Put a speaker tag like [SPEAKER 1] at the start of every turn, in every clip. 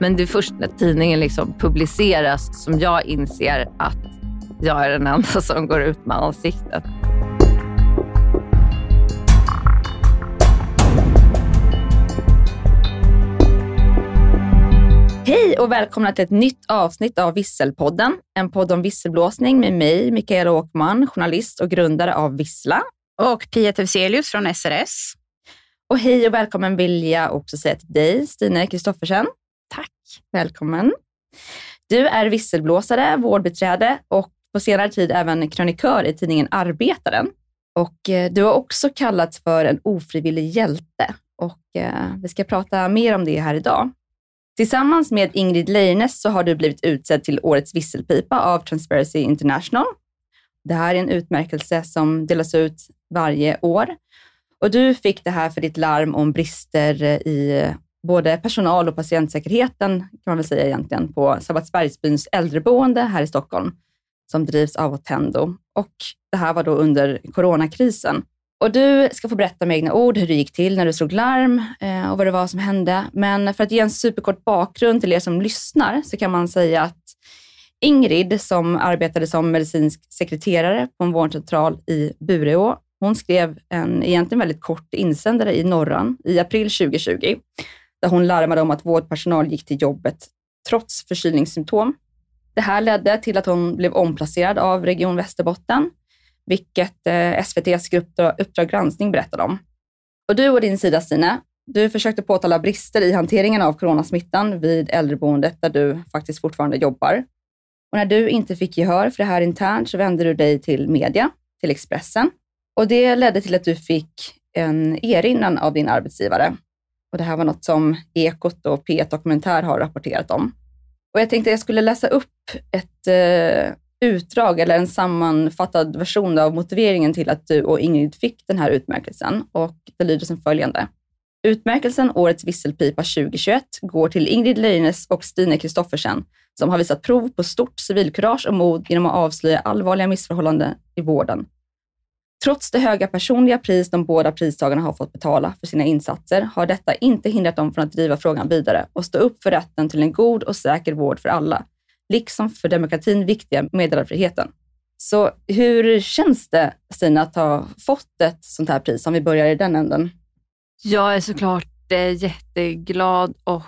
[SPEAKER 1] Men det är först när tidningen liksom publiceras som jag inser att jag är den enda som går ut med ansiktet. Hej och välkomna till ett nytt avsnitt av Visselpodden. En podd om visselblåsning med mig, Mikaela Åkman, journalist och grundare av Vissla.
[SPEAKER 2] Och Pia Tevselius från SRS.
[SPEAKER 1] Och hej och välkommen vill jag också säga till dig, Stine Kristoffersen. Välkommen. Du är visselblåsare, vårdbiträde och på senare tid även krönikör i tidningen Arbetaren. Och eh, du har också kallats för en ofrivillig hjälte och eh, vi ska prata mer om det här idag. Tillsammans med Ingrid Leines så har du blivit utsedd till Årets visselpipa av Transparency International. Det här är en utmärkelse som delas ut varje år. Och du fick det här för ditt larm om brister eh, i både personal och patientsäkerheten, kan man väl säga egentligen, på Sabbatsbergsbyns äldreboende här i Stockholm, som drivs av Attendo. Och det här var då under coronakrisen. Och du ska få berätta med egna ord hur det gick till när du slog larm eh, och vad det var som hände. Men för att ge en superkort bakgrund till er som lyssnar så kan man säga att Ingrid, som arbetade som medicinsk sekreterare på en vårdcentral i Bureå, hon skrev en egentligen väldigt kort insändare i Norran i april 2020, där hon larmade om att vårdpersonal gick till jobbet trots förkylningssymptom. Det här ledde till att hon blev omplacerad av Region Västerbotten vilket eh, SVTs grupp Uppdrag granskning berättade om. Och du och din sida, Stine, du försökte påtala brister i hanteringen av coronasmittan vid äldreboendet där du faktiskt fortfarande jobbar. Och när du inte fick gehör för det här internt så vände du dig till media, till Expressen. Och det ledde till att du fick en erinran av din arbetsgivare. Och det här var något som Ekot och P1 Dokumentär har rapporterat om. Och jag tänkte att jag skulle läsa upp ett eh, utdrag eller en sammanfattad version av motiveringen till att du och Ingrid fick den här utmärkelsen och det lyder som följande. Utmärkelsen Årets visselpipa 2021 går till Ingrid Leines och Stine Kristoffersen som har visat prov på stort civilkurage och mod genom att avslöja allvarliga missförhållanden i vården. Trots det höga personliga pris de båda pristagarna har fått betala för sina insatser har detta inte hindrat dem från att driva frågan vidare och stå upp för rätten till en god och säker vård för alla, liksom för demokratin viktiga meddelarfriheten. Så hur känns det, Stina, att ha fått ett sånt här pris, om vi börjar i den änden?
[SPEAKER 2] Jag är såklart eh, jätteglad och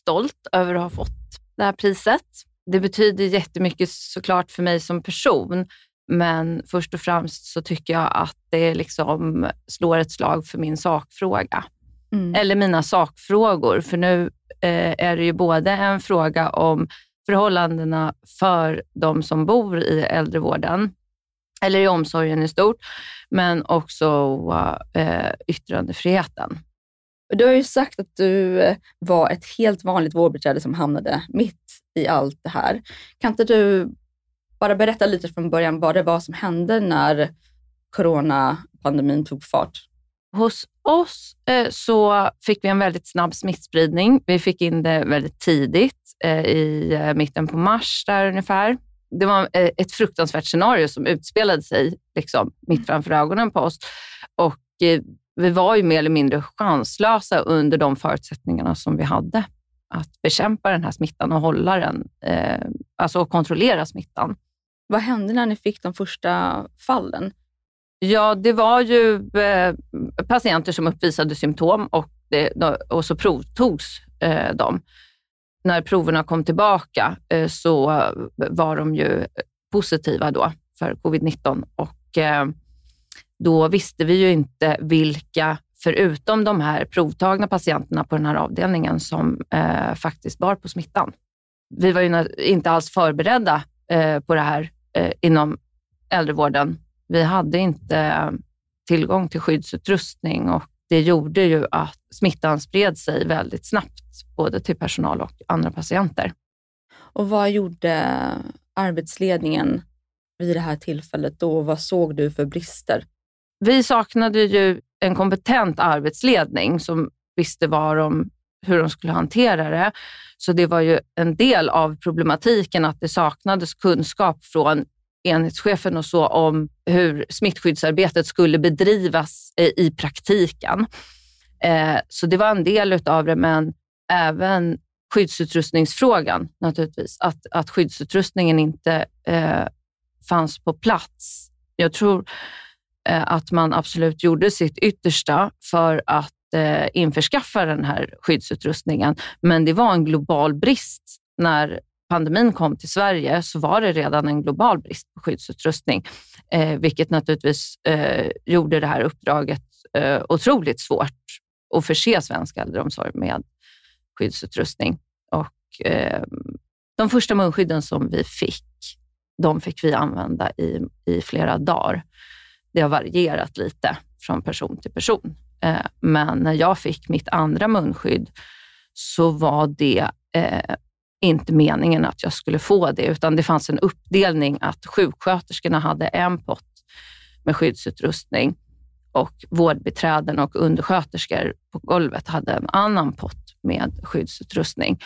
[SPEAKER 2] stolt över att ha fått det här priset. Det betyder jättemycket såklart för mig som person, men först och främst så tycker jag att det liksom slår ett slag för min sakfråga. Mm. Eller mina sakfrågor, för nu eh, är det ju både en fråga om förhållandena för de som bor i äldrevården, eller i omsorgen i stort, men också eh, yttrandefriheten.
[SPEAKER 1] Du har ju sagt att du eh, var ett helt vanligt vårdbiträde som hamnade mitt i allt det här. Kan inte du bara berätta lite från början vad det var som hände när coronapandemin tog fart?
[SPEAKER 2] Hos oss eh, så fick vi en väldigt snabb smittspridning. Vi fick in det väldigt tidigt Eh, i eh, mitten på mars där ungefär. Det var eh, ett fruktansvärt scenario som utspelade sig liksom, mitt framför ögonen på oss. Och eh, vi var ju mer eller mindre chanslösa under de förutsättningarna som vi hade att bekämpa den här smittan och hålla den, eh, alltså kontrollera smittan.
[SPEAKER 1] Vad hände när ni fick de första fallen?
[SPEAKER 2] Ja, det var ju eh, patienter som uppvisade symptom och, det, och så provtogs eh, de när proverna kom tillbaka eh, så var de ju positiva då för covid-19 och eh, då visste vi ju inte vilka, förutom de här provtagna patienterna på den här avdelningen, som eh, faktiskt bar på smittan. Vi var ju inte alls förberedda eh, på det här inom äldrevården. Vi hade inte tillgång till skyddsutrustning och det gjorde ju att smittan spred sig väldigt snabbt, både till personal och andra patienter.
[SPEAKER 1] Och vad gjorde arbetsledningen vid det här tillfället då? Vad såg du för brister?
[SPEAKER 2] Vi saknade ju en kompetent arbetsledning som visste vad de, hur de skulle hantera det. Så det var ju en del av problematiken att det saknades kunskap från enhetschefen och så om hur smittskyddsarbetet skulle bedrivas i praktiken. Eh, så det var en del av det, men även skyddsutrustningsfrågan naturligtvis. Att, att skyddsutrustningen inte eh, fanns på plats. Jag tror eh, att man absolut gjorde sitt yttersta för att eh, införskaffa den här skyddsutrustningen, men det var en global brist. När pandemin kom till Sverige så var det redan en global brist på skyddsutrustning, eh, vilket naturligtvis eh, gjorde det här uppdraget eh, otroligt svårt att förse svensk äldreomsorg med skyddsutrustning. Och, eh, de första munskydden som vi fick, de fick vi använda i, i flera dagar. Det har varierat lite från person till person. Eh, men när jag fick mitt andra munskydd så var det eh, inte meningen att jag skulle få det, utan det fanns en uppdelning att sjuksköterskorna hade en pott med skyddsutrustning och vårdbiträden och undersköterskor på golvet hade en annan pott med skyddsutrustning.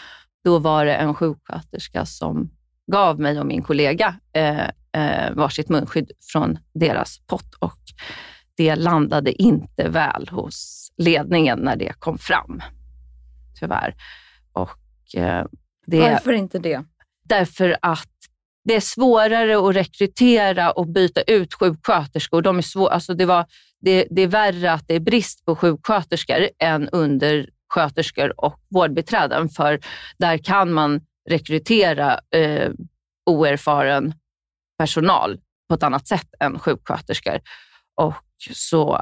[SPEAKER 2] Då var det en sjuksköterska som gav mig och min kollega eh, eh, varsitt munskydd från deras pott och det landade inte väl hos ledningen när det kom fram, tyvärr. Och,
[SPEAKER 1] eh, det, Varför inte det?
[SPEAKER 2] Därför att det är svårare att rekrytera och byta ut sjuksköterskor. De är svår, alltså det, var, det, det är värre att det är brist på sjuksköterskor än undersköterskor och vårdbiträden, för där kan man rekrytera eh, oerfaren personal på ett annat sätt än sjuksköterskor. Och så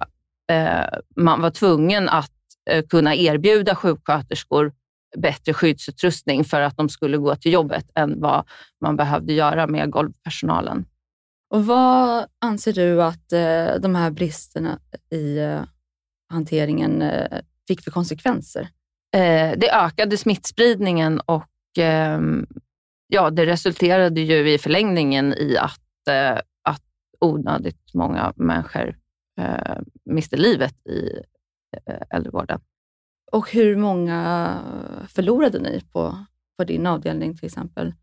[SPEAKER 2] eh, man var tvungen att eh, kunna erbjuda sjuksköterskor bättre skyddsutrustning för att de skulle gå till jobbet än vad man behövde göra med golvpersonalen.
[SPEAKER 1] Och Vad anser du att eh, de här bristerna i eh, hanteringen eh, fick för konsekvenser?
[SPEAKER 2] Eh, det ökade smittspridningen och ehm, ja, det resulterade ju i förlängningen i att, att onödigt många människor eh, miste livet i eh, äldrevården.
[SPEAKER 1] Och hur många förlorade ni på, på din avdelning till exempel?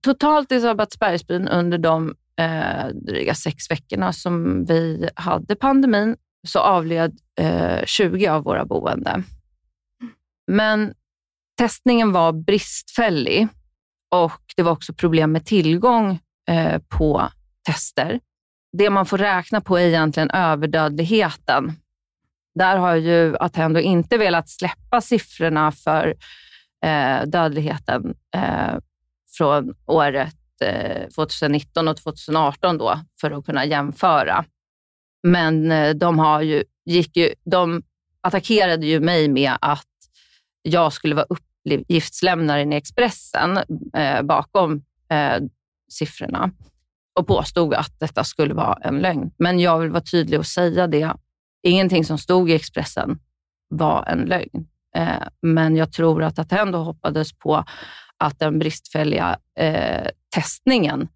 [SPEAKER 2] Totalt i Sabbatsbergsbyn under de eh, dryga sex veckorna som vi hade pandemin så avled eh, 20 av våra boende. Men testningen var bristfällig och det var också problem med tillgång eh, på tester. Det man får räkna på är egentligen överdödligheten där har ju Attendo inte velat släppa siffrorna för eh, dödligheten eh, från året eh, 2019 och 2018 då, för att kunna jämföra. Men eh, de, har ju, gick ju, de attackerade ju mig med att jag skulle vara uppgiftslämnaren i Expressen eh, bakom eh, siffrorna och påstod att detta skulle vara en lögn. Men jag vill vara tydlig och säga det Ingenting som stod i Expressen var en lögn. Eh, men jag tror att Attendo hoppades på att den bristfälliga eh, testningen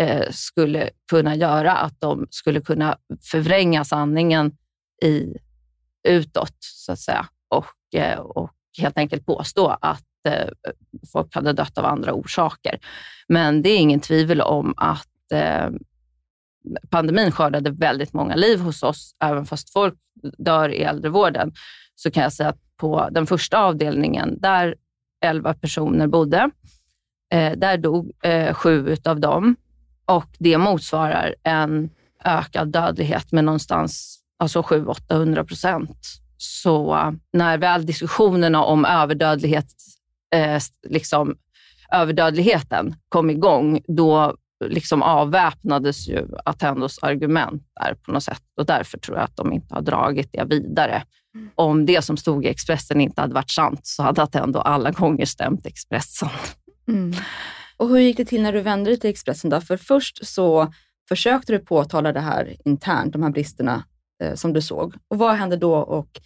[SPEAKER 2] eh, skulle kunna göra att de skulle kunna förvränga sanningen i, utåt, så att säga, och, eh, och helt enkelt påstå att eh, folk hade dött av andra orsaker. Men det är ingen tvivel om att Eh, pandemin skördade väldigt många liv hos oss, även fast folk dör i äldrevården, så kan jag säga att på den första avdelningen, där 11 personer bodde, eh, där dog eh, sju av dem och det motsvarar en ökad dödlighet med någonstans alltså 700-800 procent. Så när väl diskussionerna om överdödlighet, eh, liksom, överdödligheten kom igång, då liksom avväpnades ju Attendos argument där på något sätt och därför tror jag att de inte har dragit det vidare. Mm. Om det som stod i Expressen inte hade varit sant så hade Attendo alla gånger stämt Expressen.
[SPEAKER 1] Mm. Och Hur gick det till när du vände dig till Expressen? Då? För först så försökte du påtala det här internt, de här bristerna eh, som du såg. Och Vad hände då och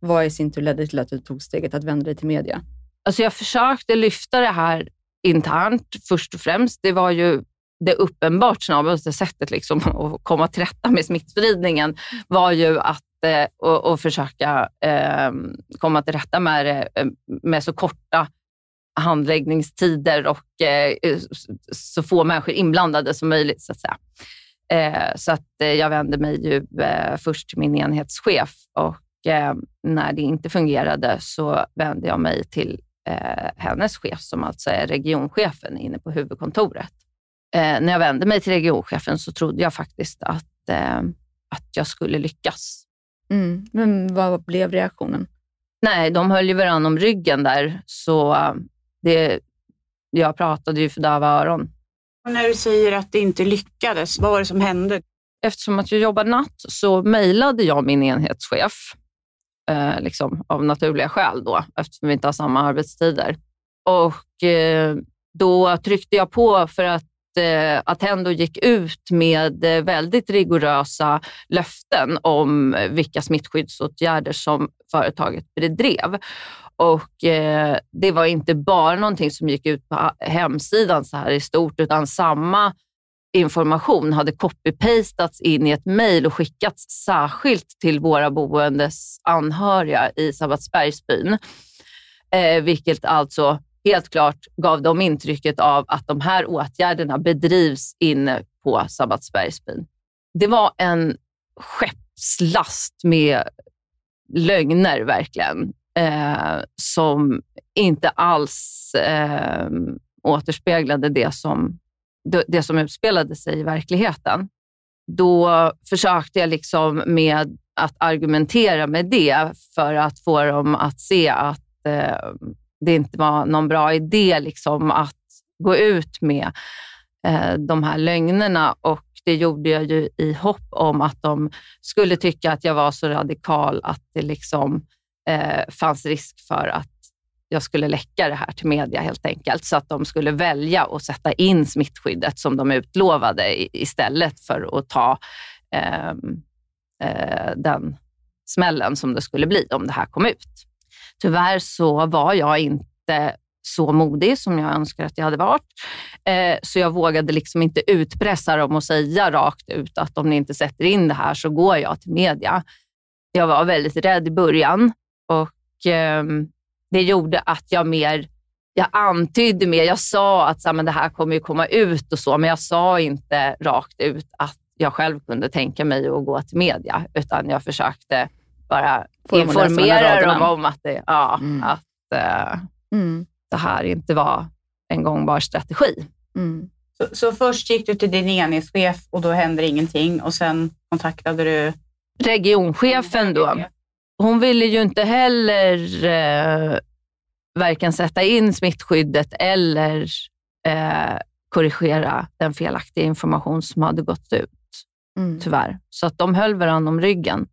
[SPEAKER 1] vad i sin tur ledde till att du tog steget att vända dig till media?
[SPEAKER 2] Alltså jag försökte lyfta det här internt först och främst. Det var ju det uppenbart snabbaste sättet liksom att komma till rätta med smittspridningen var ju att eh, och, och försöka eh, komma till rätta med det eh, med så korta handläggningstider och eh, eh så få människor inblandade som möjligt. Så att säga. Eh, så att eh, jag vände mig ju eh, först till min enhetschef och när det inte fungerade så vände jag mig till hennes chef som alltså är regionchefen inne på huvudkontoret när jag vände mig till regionchefen så trodde jag faktiskt att, att jag skulle lyckas.
[SPEAKER 1] Mm. Men vad blev reaktionen?
[SPEAKER 2] Nej, de höll ju varandra om ryggen där, så det, jag pratade ju för döva öron.
[SPEAKER 3] Och när du säger att det inte lyckades, vad var det som hände?
[SPEAKER 2] Eftersom att jag jobbar natt så mejlade jag min enhetschef, eh, liksom, av naturliga skäl då, eftersom vi inte har samma arbetstider. Och eh, Då tryckte jag på för att eh, Attendo gick ut med eh, väldigt rigorösa löften om eh, vilka smittskyddsåtgärder som företaget bedrev. Och eh, Det var inte bara någonting som gick ut på ah, hemsidan så här i stort, utan samma information hade copy-pastats in i ett mejl och skickats särskilt till våra boendes anhöriga i Sabbatsbergsbyn. Eh, vilket alltså helt klart gav de intrycket av att de här åtgärderna bedrivs inne på Sabbatsbergsbyn. Det var en skeppslast med lögner verkligen eh, som inte alls eh, återspeglade det som, det som utspelade sig i verkligheten. Då försökte jag liksom med att argumentera med det för att få dem att se att eh, det inte var någon bra idé liksom att gå ut med eh, de här lögnerna. Och det gjorde jag ju i hopp om att de skulle tycka att jag var så radikal att det liksom eh, fanns risk för att jag skulle läcka det här till media helt enkelt, så att de skulle välja att sätta in smittskyddet som de utlovade istället för att ta ehm, eh, den smällen som det skulle bli om det här kom ut. Tyvärr så var jag inte så modig som jag önskar att jag hade varit. Eh, så jag vågade liksom inte utpressa dem och säga rakt ut att om ni inte sätter in det här så går jag till media. Jag var väldigt rädd i början och eh, det gjorde att jag mer jag antydde mer. Jag sa att så, men det här kommer ju komma ut och så, men jag sa inte rakt ut att jag själv kunde tänka mig att gå till media, utan jag försökte bara informera dem om att, det, ja, mm. att uh, mm. det här inte var en gångbar strategi.
[SPEAKER 3] Mm. Så, så, först gick du till din enhetschef och då hände ingenting och sen kontaktade du
[SPEAKER 2] regionchefen då hon ville ju inte heller eh, varken sätta in smittskyddet eller eh, korrigera den felaktiga information som hade gått ut, mm. tyvärr. Så att de höll varandra om ryggen.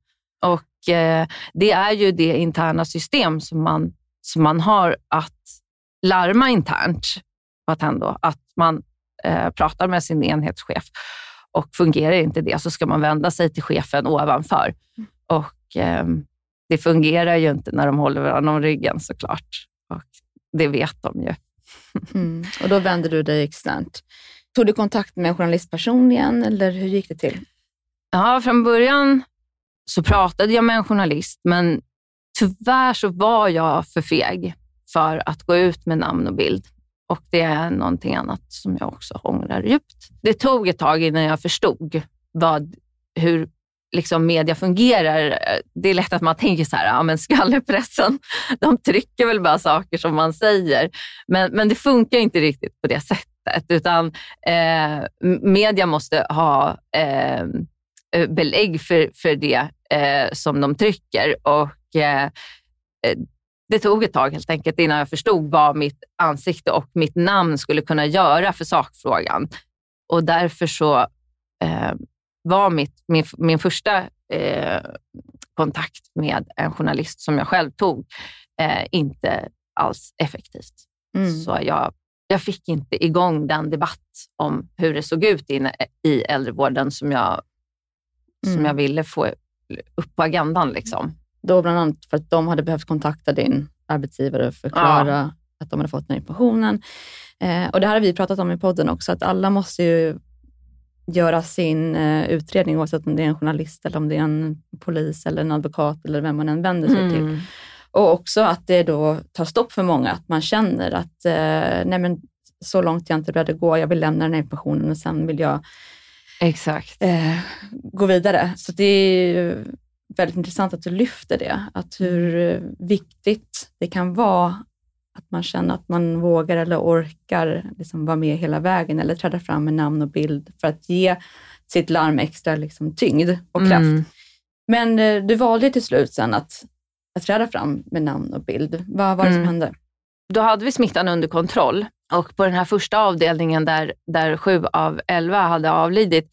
[SPEAKER 2] Och eh, Det är ju det interna system som man, som man har att larma internt på Attendo, att man eh, pratar med sin enhetschef. Och fungerar inte det så ska man vända sig till chefen ovanför. Och ehm, det fungerar ju inte när de håller varandra om ryggen såklart. Och det vet de ju.
[SPEAKER 1] Mm. Och då vände du dig externt. Tog du kontakt med en journalist personligen eller hur gick det till?
[SPEAKER 2] Ja, från början så pratade jag med en journalist, men tyvärr så var jag för feg för att gå ut med namn och bild. Och det är någonting annat som jag också ångrar djupt. Det tog ett tag innan jag förstod vad, hur liksom media fungerar. Det är lätt att man tänker så här, ja men skallepressen, de trycker väl bara saker som man säger. Men, men det funkar inte riktigt på det sättet, utan eh, media måste ha eh, belägg för, för det eh, som de trycker. Och eh, det tog ett tag helt enkelt innan jag förstod vad mitt ansikte och mitt namn skulle kunna göra för sakfrågan. Och därför så eh, var mitt, min, min första eh, kontakt med en journalist som jag själv tog eh, inte alls effektivt. Mm. Så jag, jag fick inte igång den debatt om hur det såg ut inne i äldrevården som jag, mm. som jag ville få, upp på agendan. Liksom.
[SPEAKER 1] Då bland annat för att de hade behövt kontakta din arbetsgivare och förklara ja. att de hade fått den här informationen. Eh, och Det här har vi pratat om i podden också, att alla måste ju göra sin eh, utredning, oavsett om det är en journalist, eller om det är en polis, eller en advokat eller vem man än vänder sig mm. till. Och också att det då tar stopp för många, att man känner att eh, nej men, så långt jag inte behövde gå, jag vill lämna den här informationen och sen vill jag
[SPEAKER 2] Exakt.
[SPEAKER 1] Eh, gå vidare. Så det är väldigt intressant att du lyfter det, att hur viktigt det kan vara att man känner att man vågar eller orkar liksom vara med hela vägen eller träda fram med namn och bild för att ge sitt larm extra liksom, tyngd och kraft. Mm. Men eh, du valde till slut sen att, att träda fram med namn och bild. Vad var det mm. som hände?
[SPEAKER 2] Då hade vi smittan under kontroll och på den här första avdelningen där, där sju av elva hade avlidit,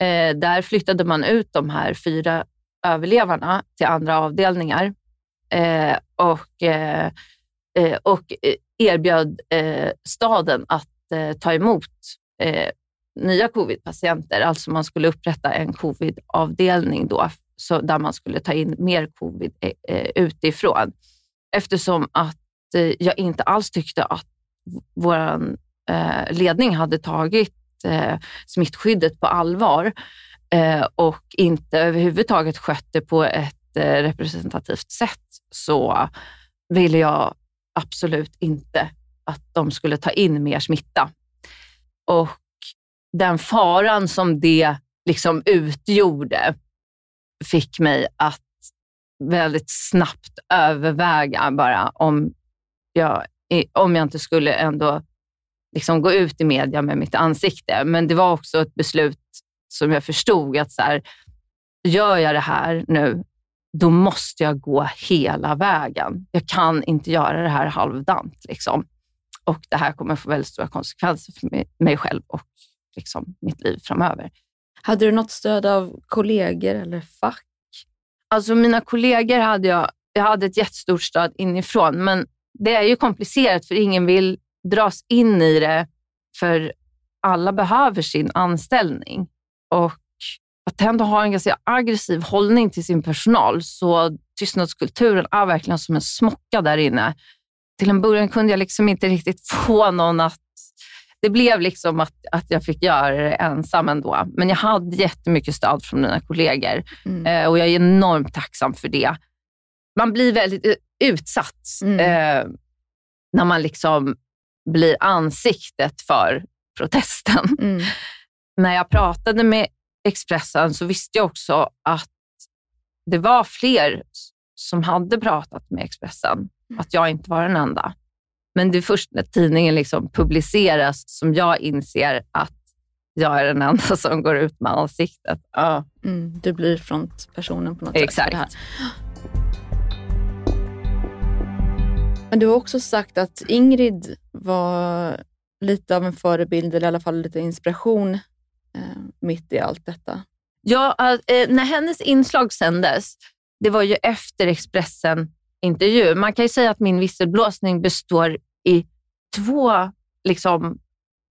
[SPEAKER 2] eh, där flyttade man ut de här fyra överlevarna till andra avdelningar. Eh, och eh, eh och erbjöd eh, staden att eh, ta emot eh, nya covid-patienter. Alltså man skulle upprätta en covid-avdelning då, så där man skulle ta in mer covid utifrån. Eftersom att jag inte alls tyckte att vår eh, ledning hade tagit eh, smittskyddet på allvar eh, och inte överhuvudtaget skött det på ett representativt sätt, så ville jag absolut inte att de skulle ta in mer smitta. Och den faran som det liksom utgjorde fick mig att väldigt snabbt överväga bara om jag, om jag inte skulle ändå liksom gå ut i media med mitt ansikte. Men det var också ett beslut som jag förstod att så här, gör jag det här nu då måste jag gå hela vägen. Jag kan inte göra det här halvdant. Liksom. Och det här kommer få väldigt stora konsekvenser för mig själv och liksom mitt liv framöver.
[SPEAKER 1] Hade du något stöd av kollegor eller fack?
[SPEAKER 2] Alltså mina kollegor hade jag, jag hade ett jättestort stöd inifrån, men det är ju komplicerat för ingen vill dras in i det, för alla behöver sin anställning. Och att ändå ha en ganska aggressiv hållning till sin personal. Så tystnadskulturen är verkligen som en smocka där inne. Till en början kunde jag liksom inte riktigt få någon att... Det blev liksom att, att jag fick göra det ensam ändå. Men jag hade jättemycket stöd från mina kollegor mm. eh, och jag är enormt tacksam för det. Man blir väldigt eh, utsatt mm. eh, när man liksom blir ansiktet för protesten. Mm. När jag pratade med Expressen så visste jag också att det var fler som hade pratat med Expressen, mm. att jag inte var den enda. Men det är först när tidningen liksom publiceras som jag inser att jag är den enda som går ut med ansiktet. Ja.
[SPEAKER 1] Mm, du blir frontpersonen på något
[SPEAKER 2] Exakt.
[SPEAKER 1] sätt. Exakt. Men du har också sagt att Ingrid var lite av en förebild, eller i alla fall lite inspiration eh, mitt i allt detta?
[SPEAKER 2] Ja, eh, eh när hennes inslag sändes, det var ju efter Expressen-intervju. Man kan ju säga att min visselblåsning består i två liksom,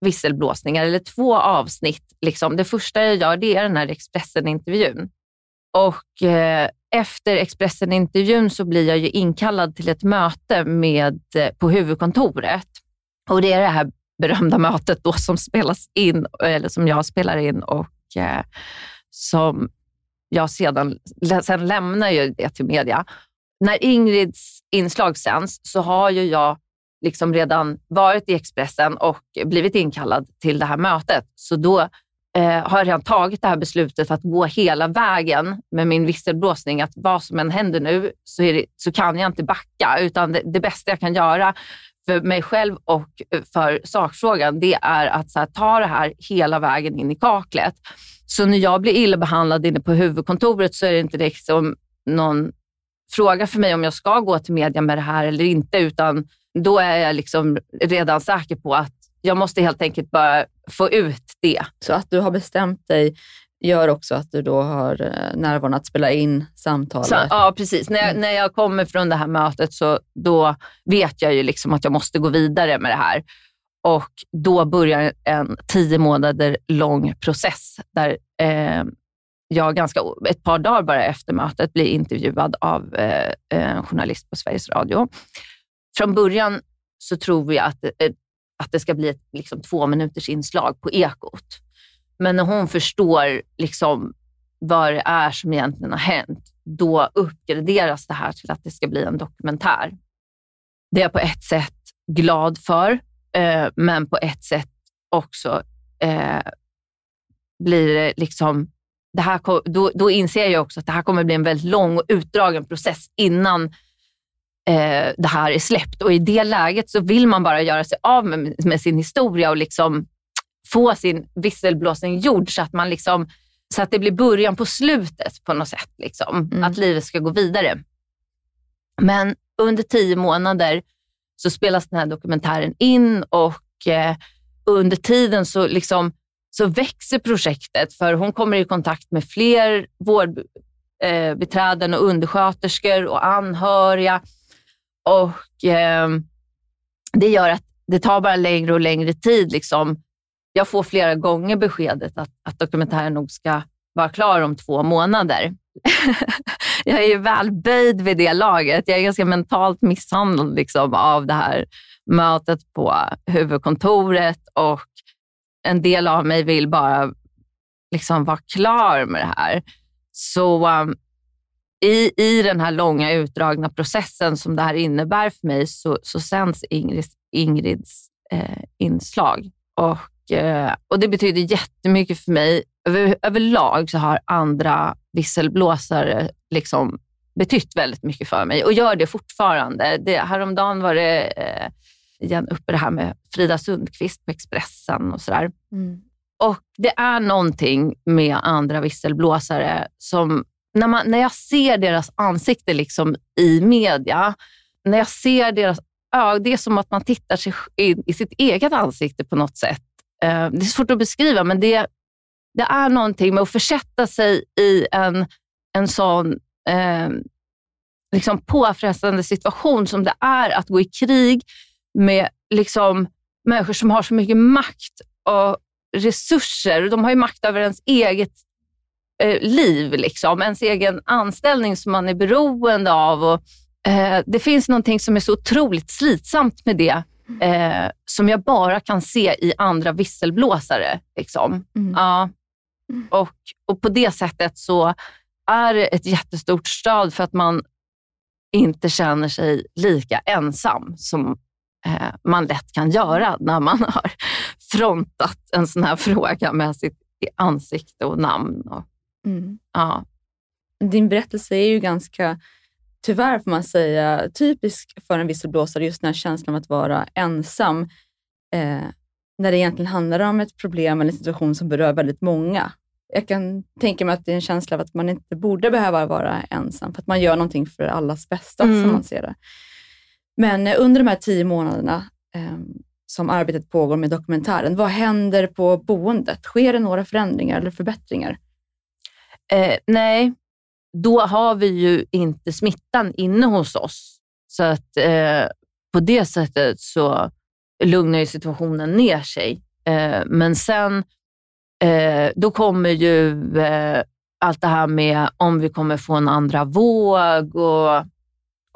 [SPEAKER 2] visselblåsningar, eller två avsnitt. Liksom. Det första jag gör det är den här Expressen-intervjun. Och eh, efter Expressen-intervjun så blir jag ju inkallad till ett möte med, eh, på huvudkontoret. Och Det är det här berömda mötet då som spelas in, eller som jag spelar in och eh, som jag sedan sen lämnar ju det till media. När Ingrids inslag sänds så har ju jag liksom redan varit i Expressen och blivit inkallad till det här mötet. Så då eh, har jag redan tagit det här beslutet att gå hela vägen med min visselblåsning. Att vad som än händer nu så, det, så kan jag inte backa, utan det, det bästa jag kan göra för mig själv och för sakfrågan, det är att här, ta det här hela vägen in i kaklet. Så när jag blir illa behandlad inne på huvudkontoret så är det inte liksom någon fråga för mig om jag ska gå till media med det här eller inte, utan då är jag liksom redan säker på att jag måste helt enkelt bara få ut det.
[SPEAKER 1] Så att du har bestämt dig gör också att du då har eh, närvaron att spela in samtalet. Så,
[SPEAKER 2] ja, precis. När jag, mm. när jag kommer från det här mötet så då vet jag ju liksom att jag måste gå vidare med det här. Och då börjar en tio månader lång process där eh, jag ganska, ett par dagar bara efter mötet blir intervjuad av eh, en journalist på Sveriges Radio. Från början så tror vi att, eh, att det ska bli ett liksom, två minuters inslag på Ekot. Men när hon förstår liksom, vad det är som egentligen har hänt, då uppgraderas det här till att det ska bli en dokumentär. Det är jag på ett sätt glad för, eh, men på ett sätt också eh, blir det liksom det här, då, då inser jag också att det här kommer bli en väldigt lång och utdragen process innan eh, det här är släppt. Och i det läget så vill man bara göra sig av med, med sin historia och liksom få sin visselblåsning gjord så att, man liksom, så att det blir början på slutet på något sätt. Liksom, mm. Att livet ska gå vidare. Men under tio månader så spelas den här dokumentären in och eh, under tiden så liksom så växer projektet för hon kommer i kontakt med fler vårdbiträden och undersköterskor och anhöriga. Och eh, Det gör att det tar bara längre och längre tid. Liksom. Jag får flera gånger beskedet att, att dokumentären nog ska vara klar om två månader. jag är ju väl böjd vid det laget. Jag är ganska mentalt misshandlad liksom, av det här mötet på huvudkontoret och en del av mig vill bara liksom vara klar med det här. Så um, i, i den här långa utdragna processen som det här innebär för mig så, så sänds Ingrids, Ingrids eh, inslag. Och, eh, och Det betyder jättemycket för mig. Över, överlag så har andra visselblåsare liksom betytt väldigt mycket för mig och gör det fortfarande. Det, häromdagen var det eh, igen uppe det här med Frida Sundqvist på Expressen och sådär. Mm. Och det är någonting med andra visselblåsare som, när, man, när jag ser deras ansikte liksom i media, när jag ser deras ögon, det är som att man tittar sig in i sitt eget ansikte på något sätt. Eh, det är svårt att beskriva, men det, det är någonting med att försätta sig i en, en sån eh, liksom påfrestande situation som det är att gå i krig med liksom människor som har så mycket makt och resurser. De har ju makt över ens eget eh, liv, liksom. ens egen anställning som man är beroende av. Och, eh, det finns någonting som är så otroligt slitsamt med det, eh, som jag bara kan se i andra visselblåsare. Liksom. Mm. Ja. Och, och på det sättet så är det ett jättestort stöd för att man inte känner sig lika ensam som eh, man lätt kan göra när man har frontat en sån här fråga med sitt ansikte och namn. Och, mm. ja.
[SPEAKER 1] Din berättelse är ju ganska, tyvärr får man säga, typisk för en visselblåsare, just den här känslan av att vara ensam. Eh, när det egentligen handlar om ett problem eller en situation som berör väldigt många. Jag kan tänka mig att det är en känsla av att man inte borde behöva vara ensam, för att man gör någonting för allas bästa, mm. som man ser det. Men eh, under de här tio månaderna eh, som arbetet pågår med dokumentären, vad händer på boendet? Sker det några förändringar eller förbättringar?
[SPEAKER 2] Eh, nej, då har vi ju inte smittan inne hos oss. Så att eh, på det sättet så lugnar ju situationen ner sig. Eh, men sen, eh, då kommer ju eh, allt det här med om vi kommer få en andra våg och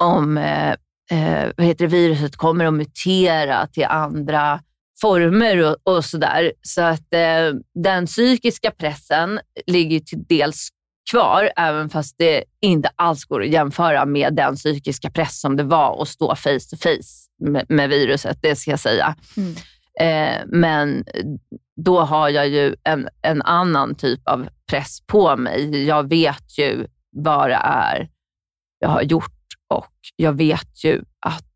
[SPEAKER 2] om eh, eh vad heter det, viruset kommer att mutera till andra former och, och sådär. Så att eh, den psykiska pressen ligger till dels kvar, även fast det inte alls går att jämföra med den psykiska press som det var att stå face to face med, med viruset, det ska jag säga. Mm. Eh, men då har jag ju en, en annan typ av press på mig. Jag vet ju vad det är jag har gjort och jag vet ju att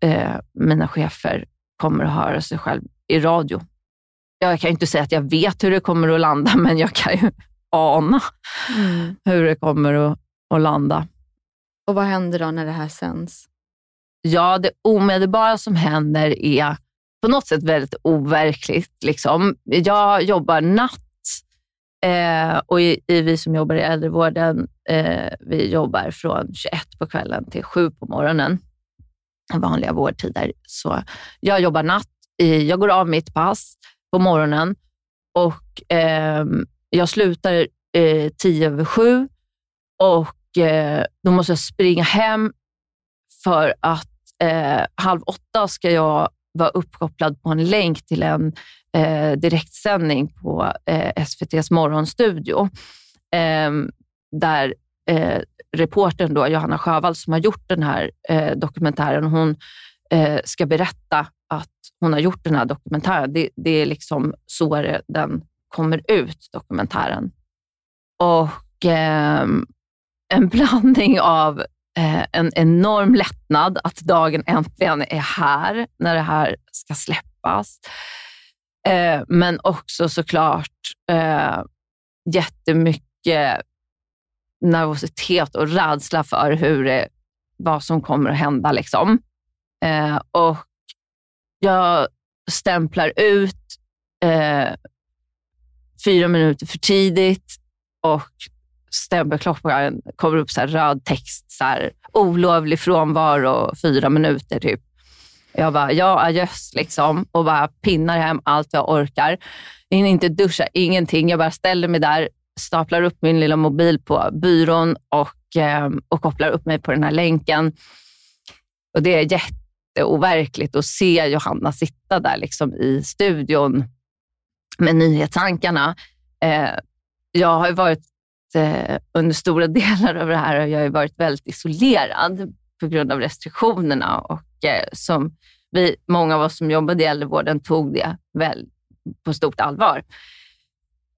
[SPEAKER 2] eh, mina chefer kommer att höra sig själv i radio. Jag kan ju inte säga att jag vet hur det kommer att landa, men jag kan ju ana mm. hur det kommer att, att landa.
[SPEAKER 1] Och vad händer då när det här sänds?
[SPEAKER 2] Ja, det omedelbara som händer är på något sätt väldigt overkligt. Liksom. Jag jobbar natt Eh, och i, i, vi som jobbar i äldrevården, eh, vi jobbar från 21 på kvällen till 7 på morgonen, vanliga vårdtider. Så jag jobbar natt. Jag går av mitt pass på morgonen och eh, jag slutar eh, tio över sju och eh, då måste jag springa hem för att eh, halv åtta ska jag vara uppkopplad på en länk till en eh, direktsändning på eh, SVTs morgonstudio. Eh, där eh, reportern då, Johanna Sjövall som har gjort den här eh, dokumentären, hon eh, ska berätta att hon har gjort den här dokumentären. Det, det är liksom så det, den kommer ut, dokumentären. Och eh, en blandning av eh, en enorm lättnad att dagen äntligen är här, när det här ska släppas. Eh, men också såklart eh, jättemycket nervositet och rädsla för hur det, vad som kommer att hända. Liksom. Eh, och jag stämplar ut eh, fyra minuter för tidigt och stämpelklockan kommer upp så här röd text, så här, olovlig frånvaro fyra minuter typ. Jag bara, ja adjöss liksom och bara pinnar hem allt jag orkar. Jag hinner inte duscha, ingenting. Jag bara ställer mig där, staplar upp min lilla mobil på byrån och, eh, och kopplar upp mig på den här länken. Och Det är jätteoverkligt att se Johanna sitta där liksom i studion med nyhetsankarna. Eh, jag har varit eh, under stora delar av det här har jag varit väldigt isolerad på grund av restriktionerna och eh, som vi, många av oss som jobbade i äldrevården tog det väl på stort allvar.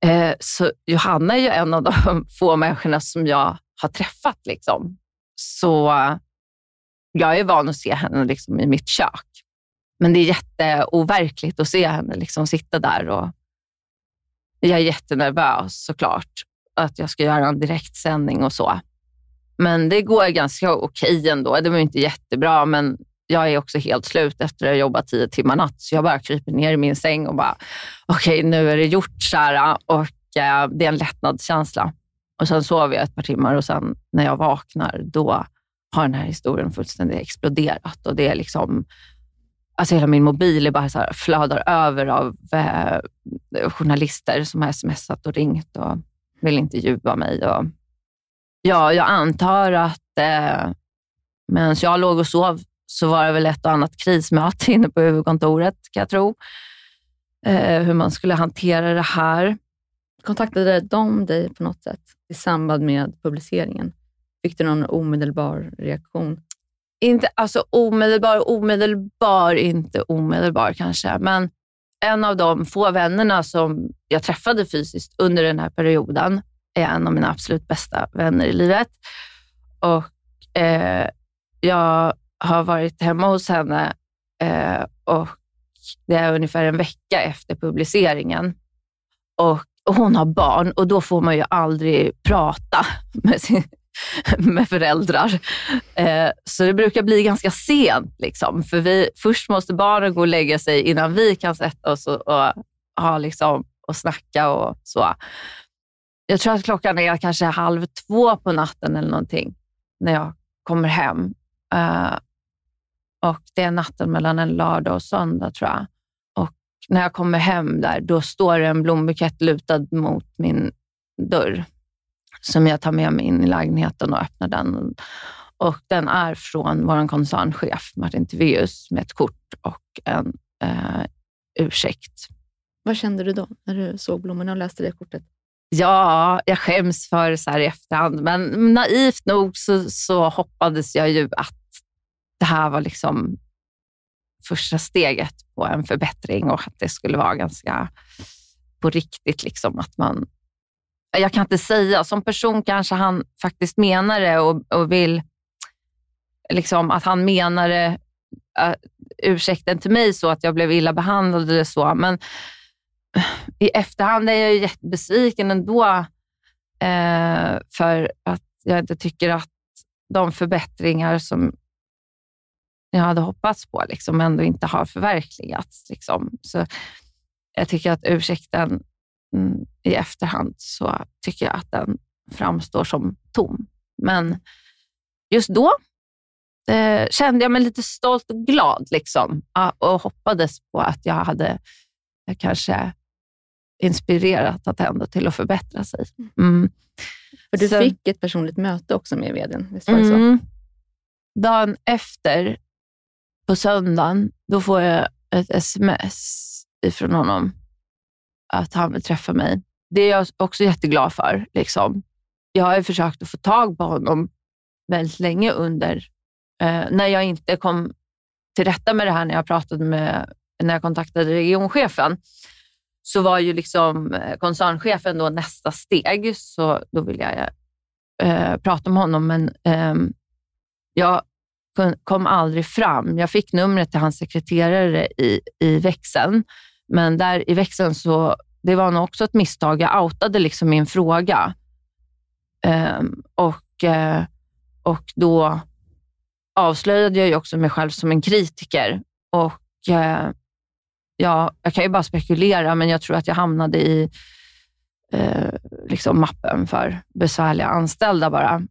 [SPEAKER 2] Eh, så Johanna är ju en av de få människorna som jag har träffat. Liksom. Så eh, jag är van att se henne liksom i mitt kök. Men det är jätteoverkligt att se henne liksom sitta där. Och jag är jättenervös såklart att jag ska göra en direktsändning och så. Men det går ganska okej ändå. Det var inte jättebra, men jag är också helt slut efter att ha jobbat tio timmar natt. Så jag bara kryper ner i min säng och bara, okej, okay, nu är det gjort. Så och eh, Det är en lättnadskänsla. Och Sen sover jag ett par timmar och sen när jag vaknar, då har den här historien fullständigt exploderat. Och det är liksom, alltså hela min mobil är bara så här, flödar över av eh, journalister som har smsat och ringt och vill intervjua mig. Och, ja, jag antar att eh, medan jag låg och sov så var det väl ett och annat krismöte inne på huvudkontoret, kan jag tro. Eh, hur man skulle hantera det här.
[SPEAKER 1] Kontaktade de dig på något sätt i samband med publiceringen? Fick du någon omedelbar reaktion?
[SPEAKER 2] Inte, alltså omedelbar, omedelbar, inte omedelbar kanske, men en av de få vännerna som jag träffade fysiskt under den här perioden är en av mina absolut bästa vänner i livet. Och eh, Jag har varit hemma hos henne eh, och det är ungefär en vecka efter publiceringen. Och, och Hon har barn och då får man ju aldrig prata med, sin, med föräldrar. Eh, så det brukar bli ganska sent. Liksom, för vi, först måste barnen gå och lägga sig innan vi kan sätta oss och, och, ha liksom, och snacka och så. Jag tror att klockan är kanske halv två på natten eller någonting när jag kommer hem. Uh, och Det är natten mellan en lördag och söndag, tror jag. Och När jag kommer hem där, då står det en blombukett lutad mot min dörr som jag tar med mig in i lägenheten och öppnar den. Och Den är från vår koncernchef Martin Tiveus med ett kort och en eh, ursäkt.
[SPEAKER 1] Vad kände du då när du såg blommorna och läste det kortet?
[SPEAKER 2] Ja, jag skäms för så här i efterhand, men naivt nog så, så hoppades jag ju att det här var liksom första steget på en förbättring och att det skulle vara ganska på riktigt. Liksom, att man jag kan inte säga. Som person kanske han faktiskt menar det och, och vill liksom, att han menar det, äh, uh, ursäkten till mig så att jag blev illa behandlad eller så. Men i efterhand är jag jättebesviken ändå uh, för att jag inte tycker att de förbättringar som jag hade hoppats på liksom ändå inte har förverkligats. Liksom. Så jag tycker att ursäkten mm, i efterhand så tycker jag att den framstår som tom. Men just då eh, kände jag mig lite stolt och glad liksom, och hoppades på att jag hade jag kanske inspirerat Attendo till att förbättra sig. Mm.
[SPEAKER 1] För du
[SPEAKER 2] Så-
[SPEAKER 1] fick ett personligt möte också med vdn, visst var det så?
[SPEAKER 2] Mm. Dagen efter, på söndagen, då får jag ett sms ifrån honom att han vill träffa mig. Det är jag också jätteglad för. Liksom. Jag har ju försökt att få tag på honom väldigt länge under, eh, när jag inte kom till rätta med det här, när jag pratade med, när jag kontaktade regionchefen, så var ju liksom eh, koncernchefen då nästa steg, så då ville jag eh, prata med honom, men eh, jag kom aldrig fram. Jag fick numret till hans sekreterare i, i växeln, men där i växeln så, det var nog också ett misstag. Jag outade liksom min fråga. um, och, uh, och då avslöjade jag ju också mig själv som en kritiker. Och uh, ja, Jag kan ju bara spekulera, men jag tror att jag hamnade i eh, liksom mappen för besvärliga anställda bara.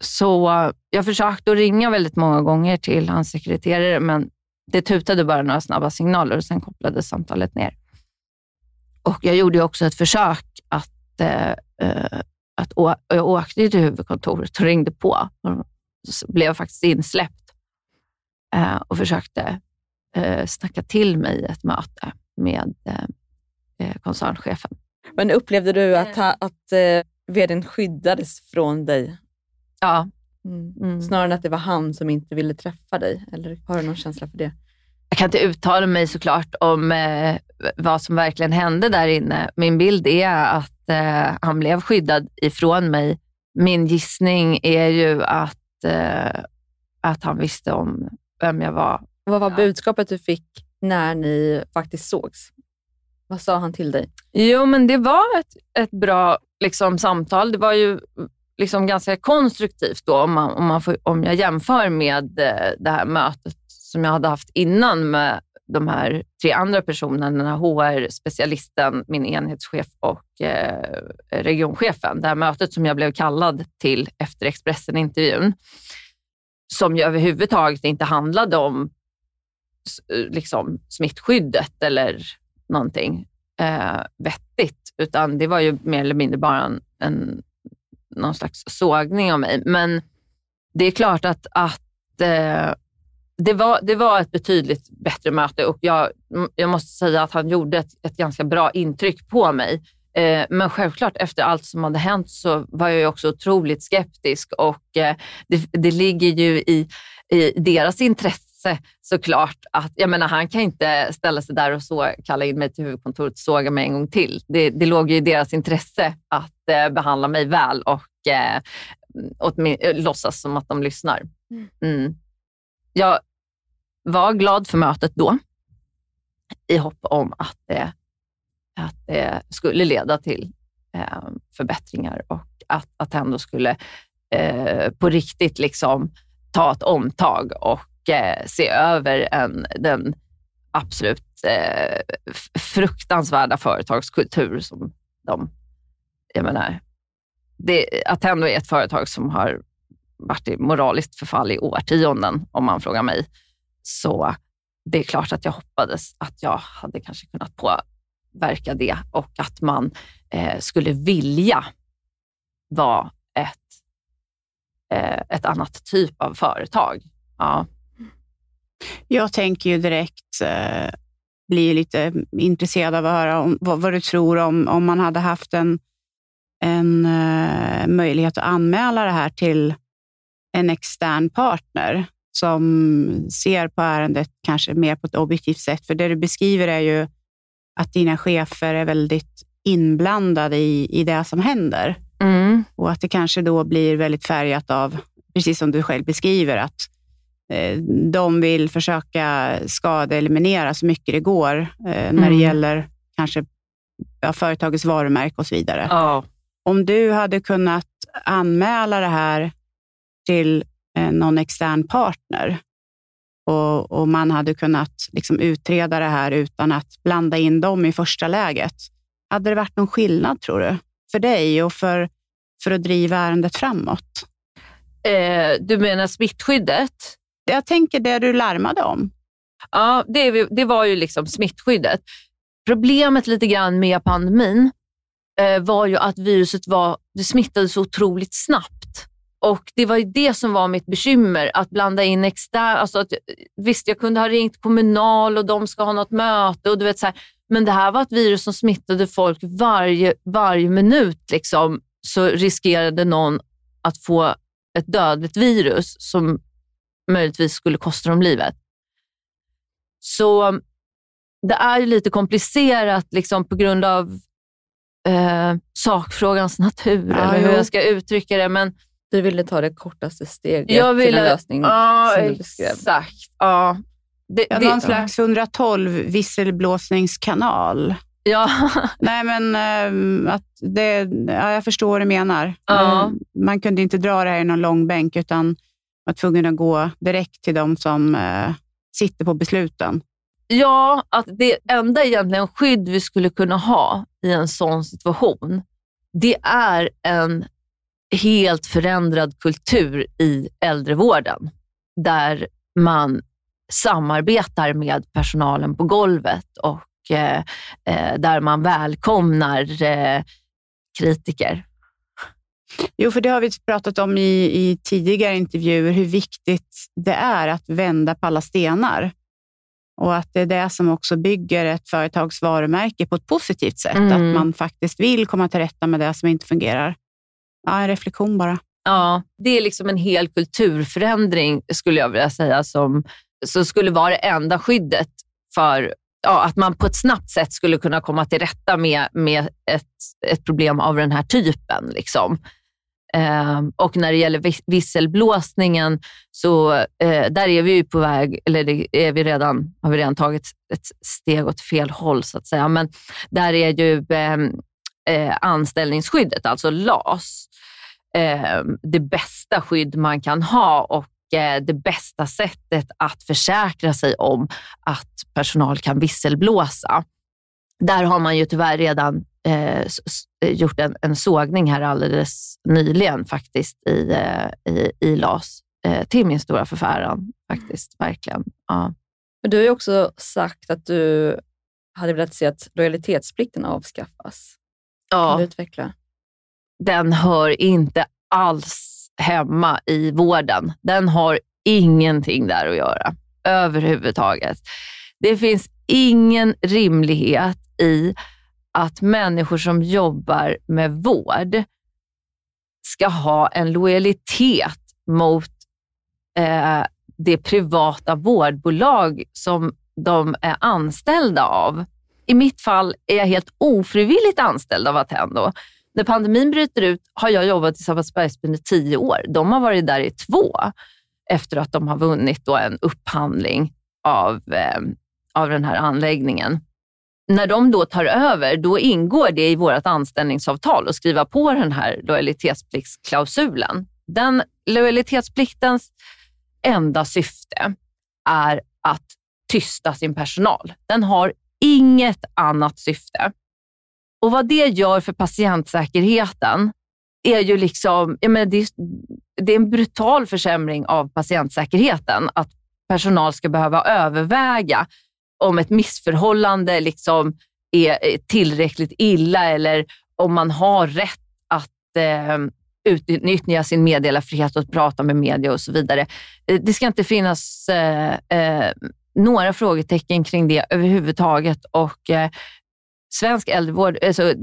[SPEAKER 2] Så jag försökte att ringa väldigt många gånger till hans sekreterare, men det tutade bara några snabba signaler och sen kopplades samtalet ner. Och Jag gjorde också ett försök att, eh, eh, att å- jag åkte till huvudkontoret och ringde på. Och så blev jag faktiskt insläppt eh, och försökte eh, snacka till mig ett möte med eh, eh, koncernchefen.
[SPEAKER 1] Men upplevde du att, ha, att eh, vdn skyddades från dig?
[SPEAKER 2] Ja,
[SPEAKER 1] Mm.
[SPEAKER 2] mm.
[SPEAKER 1] Snarare än att det var han som inte ville träffa dig? Eller har du någon känsla för det?
[SPEAKER 2] Jag kan inte uttala mig såklart om eh, vad som verkligen hände där inne. Min bild är att eh, han blev skyddad ifrån mig. Min gissning är ju att, eh, att han visste om vem jag var.
[SPEAKER 1] Vad var
[SPEAKER 2] Ja.
[SPEAKER 1] budskapet du fick när ni faktiskt sågs? Vad sa han till dig?
[SPEAKER 2] Jo, men det var ett, ett bra liksom, samtal. Det var ju liksom ganska konstruktivt då, om, man, om, man får, om jag jämför med eh, det här mötet som jag hade haft innan med de här tre andra personerna, HR-specialisten, min enhetschef och eh, regionchefen. Det här mötet som jag blev kallad till efter Expressen-intervjun, som ju överhuvudtaget inte handlade om liksom, smittskyddet eller någonting eh, vettigt, utan det var ju mer eller mindre bara en, en, någon slags sågning av mig. Men det är klart att, att eh, det, var, det var ett betydligt bättre möte och jag, jag måste säga att han gjorde ett, ett ganska bra intryck på mig. Eh, men självklart, efter allt som hade hänt så var jag ju också otroligt skeptisk och eh, det, det ligger ju i, i deras intresse såklart att, jag menar han kan inte ställa sig där och så kalla in mig till huvudkontoret och såga mig en gång till. Det, det låg ju i deras intresse att eh, behandla mig väl och eh, åtmin- eh, låtsas som att de lyssnar. Mm. Jag var glad för mötet då i hopp om att det, att det skulle leda till eh, förbättringar och att Attendo skulle eh, på riktigt liksom ta ett omtag och Eh, se över en, den absolut eh, fruktansvärda företagskultur som de... Jag menar, det, Attendo är ett företag som har varit i moraliskt förfall i årtionden, om man frågar mig. Så det är klart att jag hoppades att jag hade kanske kunnat påverka det och att man eh, skulle vilja vara ett, eh, ett annat typ av företag. Ja.
[SPEAKER 3] Jag tänker ju direkt, eh, blir lite intresserad av att höra om, vad, vad du tror om, om man hade haft en, en eh, möjlighet att anmäla det här till en extern partner som ser på ärendet kanske mer på ett objektivt sätt. För det du beskriver är ju att dina chefer är väldigt inblandade i, i det som händer.
[SPEAKER 2] Mm.
[SPEAKER 3] Och att det kanske då blir väldigt färgat av, precis som du själv beskriver, att de vill försöka skadeeliminera så mycket det går eh, när det
[SPEAKER 2] Mm.
[SPEAKER 3] gäller kanske ja, företagets varumärke och så vidare.
[SPEAKER 2] Ja.
[SPEAKER 3] Om du hade kunnat anmäla det här till eh, någon extern partner och, och man hade kunnat liksom utreda det här utan att blanda in dem i första läget. Hade det varit någon skillnad, tror du? För dig och för, för att driva ärendet framåt?
[SPEAKER 2] Eh, du menar smittskyddet?
[SPEAKER 3] Jag tänker det du larmade om.
[SPEAKER 2] Ja, det, det var ju liksom smittskyddet. problemet lite grann med pandemin eh, var ju att viruset var, det smittade så otroligt snabbt. Och Det var ju det som var mitt bekymmer, att blanda in extern... Alltså att, eh, visst, jag kunde ha ringt Kommunal och de ska ha något möte. Och du vet, så här, men det här var ett virus som smittade folk varje, varje minut. Liksom, så riskerade någon att få ett dödligt virus som möjligtvis skulle kosta dem livet. Så det är ju lite komplicerat liksom, på grund av eh, sakfrågans natur, ja, eller hur jo. jag ska uttrycka det. Men
[SPEAKER 1] du ville ta det kortaste steget jag ville, till en lösning
[SPEAKER 2] ja, som du beskrev. Exakt. Ja.
[SPEAKER 3] Det, ja, någon det, slags 112 visselblåsningskanal.
[SPEAKER 2] Ja.
[SPEAKER 3] Nej, men äh, att det, ja, jag förstår vad du menar. Ja. Man kunde inte dra det här i någon långbänk, utan var tvungen att gå direkt till de som eh, sitter på besluten.
[SPEAKER 2] Ja, att det enda egentligen skydd vi skulle kunna ha i en sån situation, det är en helt förändrad kultur i äldrevården, där man samarbetar med personalen på golvet och eh, eh där man välkomnar eh, kritiker.
[SPEAKER 3] Jo, för det har vi pratat om i, i tidigare intervjuer, hur viktigt det är att vända på alla stenar. Och att det är det som också bygger ett företags varumärke på ett positivt sätt. Mm. Att man faktiskt vill komma till rätta med det som inte fungerar. Ja, en reflektion bara.
[SPEAKER 2] Ja, det är liksom en hel kulturförändring skulle jag vilja säga som, som skulle vara det enda skyddet för ja, att man på ett snabbt sätt skulle kunna komma till rätta med, med ett, ett problem av den här typen. Liksom. Eh, och när det gäller visselblåsningen så eh, där är vi ju på väg, eller det är vi redan, har vi redan tagit ett steg åt fel håll så att säga. Men där är ju ehm, eh, anställningsskyddet, alltså LAS, ehm, det bästa skydd man kan ha och eh, det bästa sättet att försäkra sig om att personal kan visselblåsa. Där har man ju tyvärr redan eh, gjort en, en sågning här alldeles nyligen faktiskt i, eh, i, i LAS. Eh, till min stora förfäran faktiskt, verkligen. Ja.
[SPEAKER 1] Men du har ju också sagt att du hade velat se att lojalitetsplikten avskaffas.
[SPEAKER 2] Ja.
[SPEAKER 1] Kan du utveckla?
[SPEAKER 2] Den hör inte alls hemma i vården. Den har ingenting där att göra överhuvudtaget. Det finns ingen rimlighet i att människor som jobbar med vård ska ha en lojalitet mot eh, det privata vårdbolag som de är anställda av. I mitt fall är jag helt ofrivilligt anställd av Attendo. När pandemin bryter ut har jag jobbat i Sabbatsbergsbyn i tio år. De har varit där i två efter att de har vunnit en upphandling av, eh, av den här anläggningen när de då tar över, då ingår det i vårt anställningsavtal att skriva på den här lojalitetspliktsklausulen. Den lojalitetspliktens enda syfte är att tysta sin personal. Den har inget annat syfte. Och vad det gör för patientsäkerheten är ju liksom, jag menar, det, det är en brutal försämring av patientsäkerheten att personal ska behöva överväga om ett missförhållande liksom är tillräckligt illa eller om man har rätt att eh, utnyttja sin meddelarfrihet och prata med media och så vidare. Eh, det ska inte finnas eh, eh, några frågetecken kring det överhuvudtaget. Och, eh, svensk äldrevård, alltså,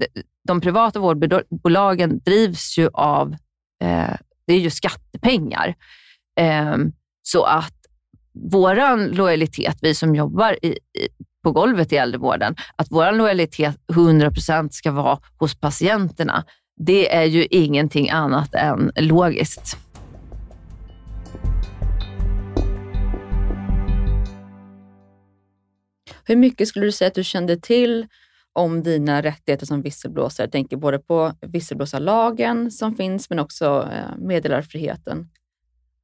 [SPEAKER 2] de privata vårdbolagen drivs ju av eh, det är ju skattepengar. Eh, så att vår lojalitet, vi som jobbar i, i, på golvet i äldrevården, att vår lojalitet 100% ska vara hos patienterna, det är ju ingenting annat än logiskt.
[SPEAKER 1] Hur mycket skulle du säga att du kände till om dina rättigheter som visselblåsare? Jag tänker både på visselblåsarlagen som finns, men också eh, meddelarfriheten.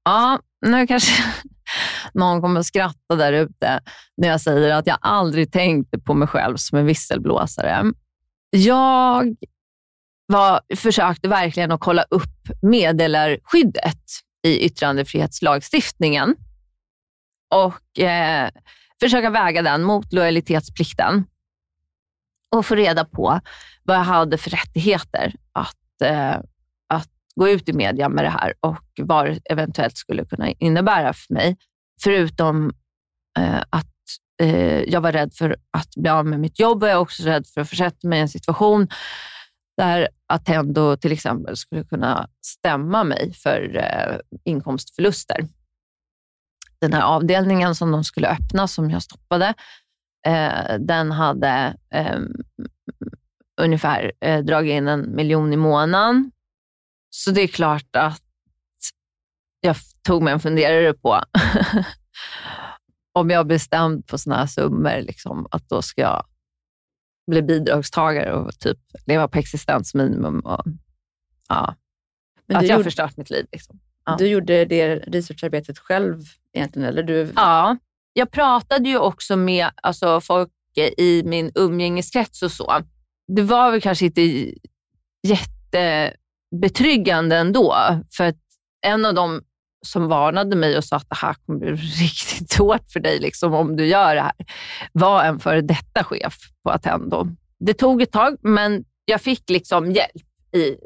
[SPEAKER 2] Ja, nu kanske någon kommer att skratta där ute när jag säger att jag aldrig tänkte på mig själv som en visselblåsare. Jag var, försökte verkligen att kolla upp meddelarskyddet i yttrandefrihetslagstiftningen och eh, försöka väga den mot lojalitetsplikten. och få reda på vad jag hade för rättigheter att, eh, att gå ut i media med det här och vad det eventuellt skulle kunna innebära för mig. Förutom eh, att eh, jag var rädd för att bli av med mitt jobb och jag är också rädd för att försätta mig i en situation där Attendo till exempel skulle kunna stämma mig för eh, inkomstförluster. Den här avdelningen som de skulle öppna, som jag stoppade, eh, den hade eh, ungefär eh, dragit in en miljon i månaden. Så det är klart att jag tog mig en funderare på om jag bestämt på sådana här summor, liksom, att då ska jag bli bidragstagare och typ leva på existensminimum. Och, ja, Men att jag har förstört mitt liv. Liksom. Ja.
[SPEAKER 1] Du gjorde det researcharbetet själv egentligen? Eller du...
[SPEAKER 2] Ja, jag pratade ju också med alltså, folk i min umgängeskrets och så. Det var väl kanske inte jättebetryggande ändå, för att en av dem som varnade mig och sa att det här kommer bli riktigt hårt för dig liksom, om du gör det här, var en före detta chef på Attendo. Det tog ett tag, men jag fick liksom hjälp i,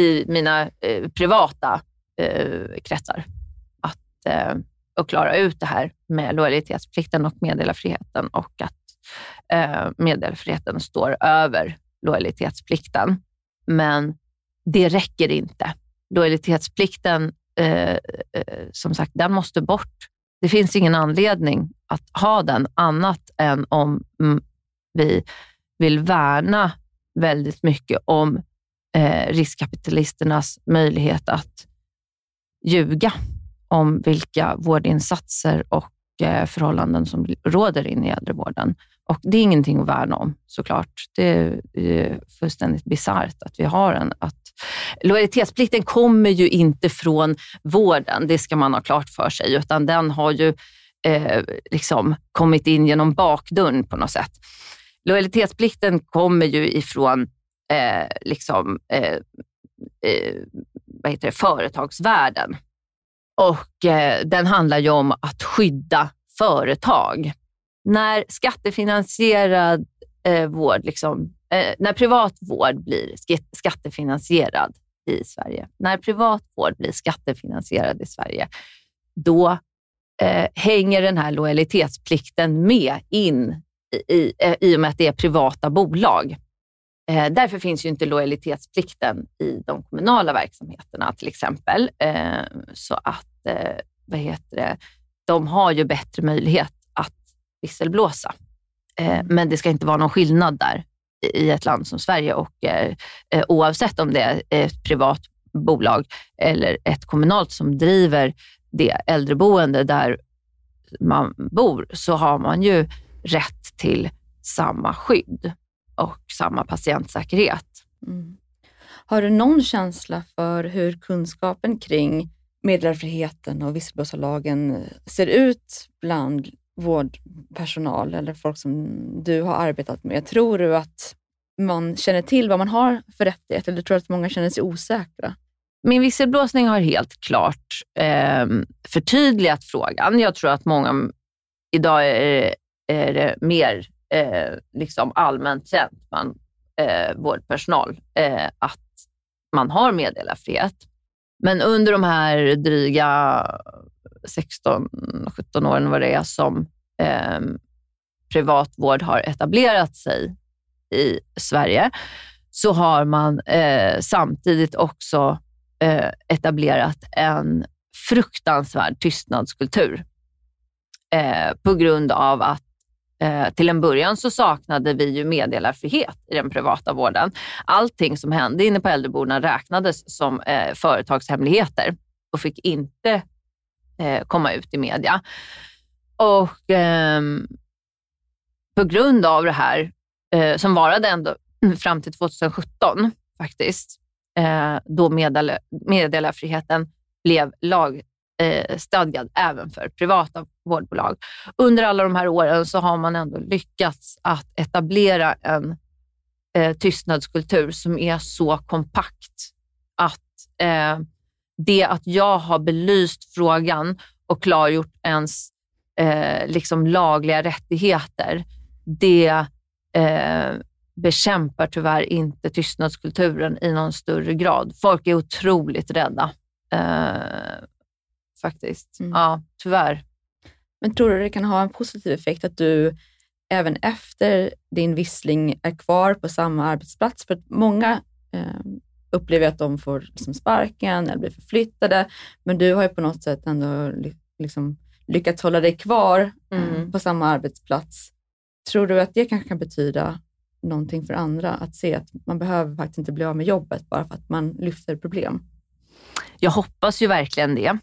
[SPEAKER 2] i mina eh, privata eh, kretsar att, eh, att klara ut det här med lojalitetsplikten och meddelarfriheten och att eh, meddelarfriheten står över lojalitetsplikten. Men det räcker inte. Lojalitetsplikten Eh, eh, som sagt, den måste bort. Det finns ingen anledning att ha den annat än om mm, vi vill värna väldigt mycket om eh, riskkapitalisternas möjlighet att ljuga om vilka vårdinsatser och eh, förhållanden som råder inne i äldrevården. Och det är ingenting att värna om såklart. Det är fullständigt bisarrt att vi har en. Att lojalitetsplikten kommer ju inte från vården, det ska man ha klart för sig, utan den har ju eh, liksom kommit in genom bakdörren på något sätt. Lojalitetsplikten kommer ju ifrån eh, liksom, eh, eh vad heter det, företagsvärlden. Och eh, Den handlar ju om att skydda företag när skattefinansierad eh, vård, liksom, Eh, när privat vård blir skattefinansierad i Sverige, när privatvård blir skattefinansierad i Sverige, då eh, hänger den här lojalitetsplikten med in i, i, eh, i och med att det är privata bolag. Eh, därför finns ju inte lojalitetsplikten i de kommunala verksamheterna till exempel. Eh, så att, eh, vad heter det, de har ju bättre möjlighet att visselblåsa. Eh, men det ska inte vara någon skillnad där i ett land som Sverige och eh, eh, oavsett om det är ett privat bolag eller ett kommunalt som driver det äldreboende där man bor så har man ju rätt till samma skydd och samma patientsäkerhet. Mm.
[SPEAKER 1] Har du någon känsla för hur kunskapen kring meddelarfriheten och visselblåsarlagen ser ut bland vårdpersonal eller folk som du har arbetat med? Tror du att man känner till vad man har för rättigheter eller tror du att många känner sig osäkra?
[SPEAKER 2] Min visselblåsning har helt klart eh, förtydligat frågan. Jag tror att många, idag är, är det mer eh, liksom allmänt känt bland eh, vårdpersonal eh, att man har meddelarfrihet. Men under de här dryga 16, 17 åren vad det är som eh, privatvård har etablerat sig i Sverige, så har man eh, samtidigt också eh, etablerat en fruktansvärd tystnadskultur eh, på grund av att eh, till en början så saknade vi ju meddelarfrihet i den privata vården. Allting som hände inne på äldreboendena räknades som eh, företagshemligheter och fick inte eh, komma ut i media. Och eh, på grund av det här, eh, som varade ändå fram till 2017 faktiskt, eh, då meddel meddelarfriheten blev lagstadgad eh, även för privata vårdbolag. Under alla de här åren så har man ändå lyckats att etablera en eh, tystnadskultur som är så kompakt att eh, det att jag har belyst frågan och klargjort ens eh, liksom lagliga rättigheter, det eh, bekämpar tyvärr inte tystnadskulturen i någon större grad. Folk är otroligt rädda. Eh, faktiskt. Mm. Ja, tyvärr.
[SPEAKER 1] Men tror du det kan ha en positiv effekt att du även efter din vissling är kvar på samma arbetsplats? För att många eh, upplever att de får liksom sparken eller blir förflyttade, men du har ju på något sätt ändå liksom lyckats hålla dig kvar mm. Eh, på samma arbetsplats. Tror du att det kanske kan betyda någonting för andra? Att se att man behöver faktiskt inte bli av med jobbet bara för att man lyfter problem.
[SPEAKER 2] Jag hoppas ju verkligen det.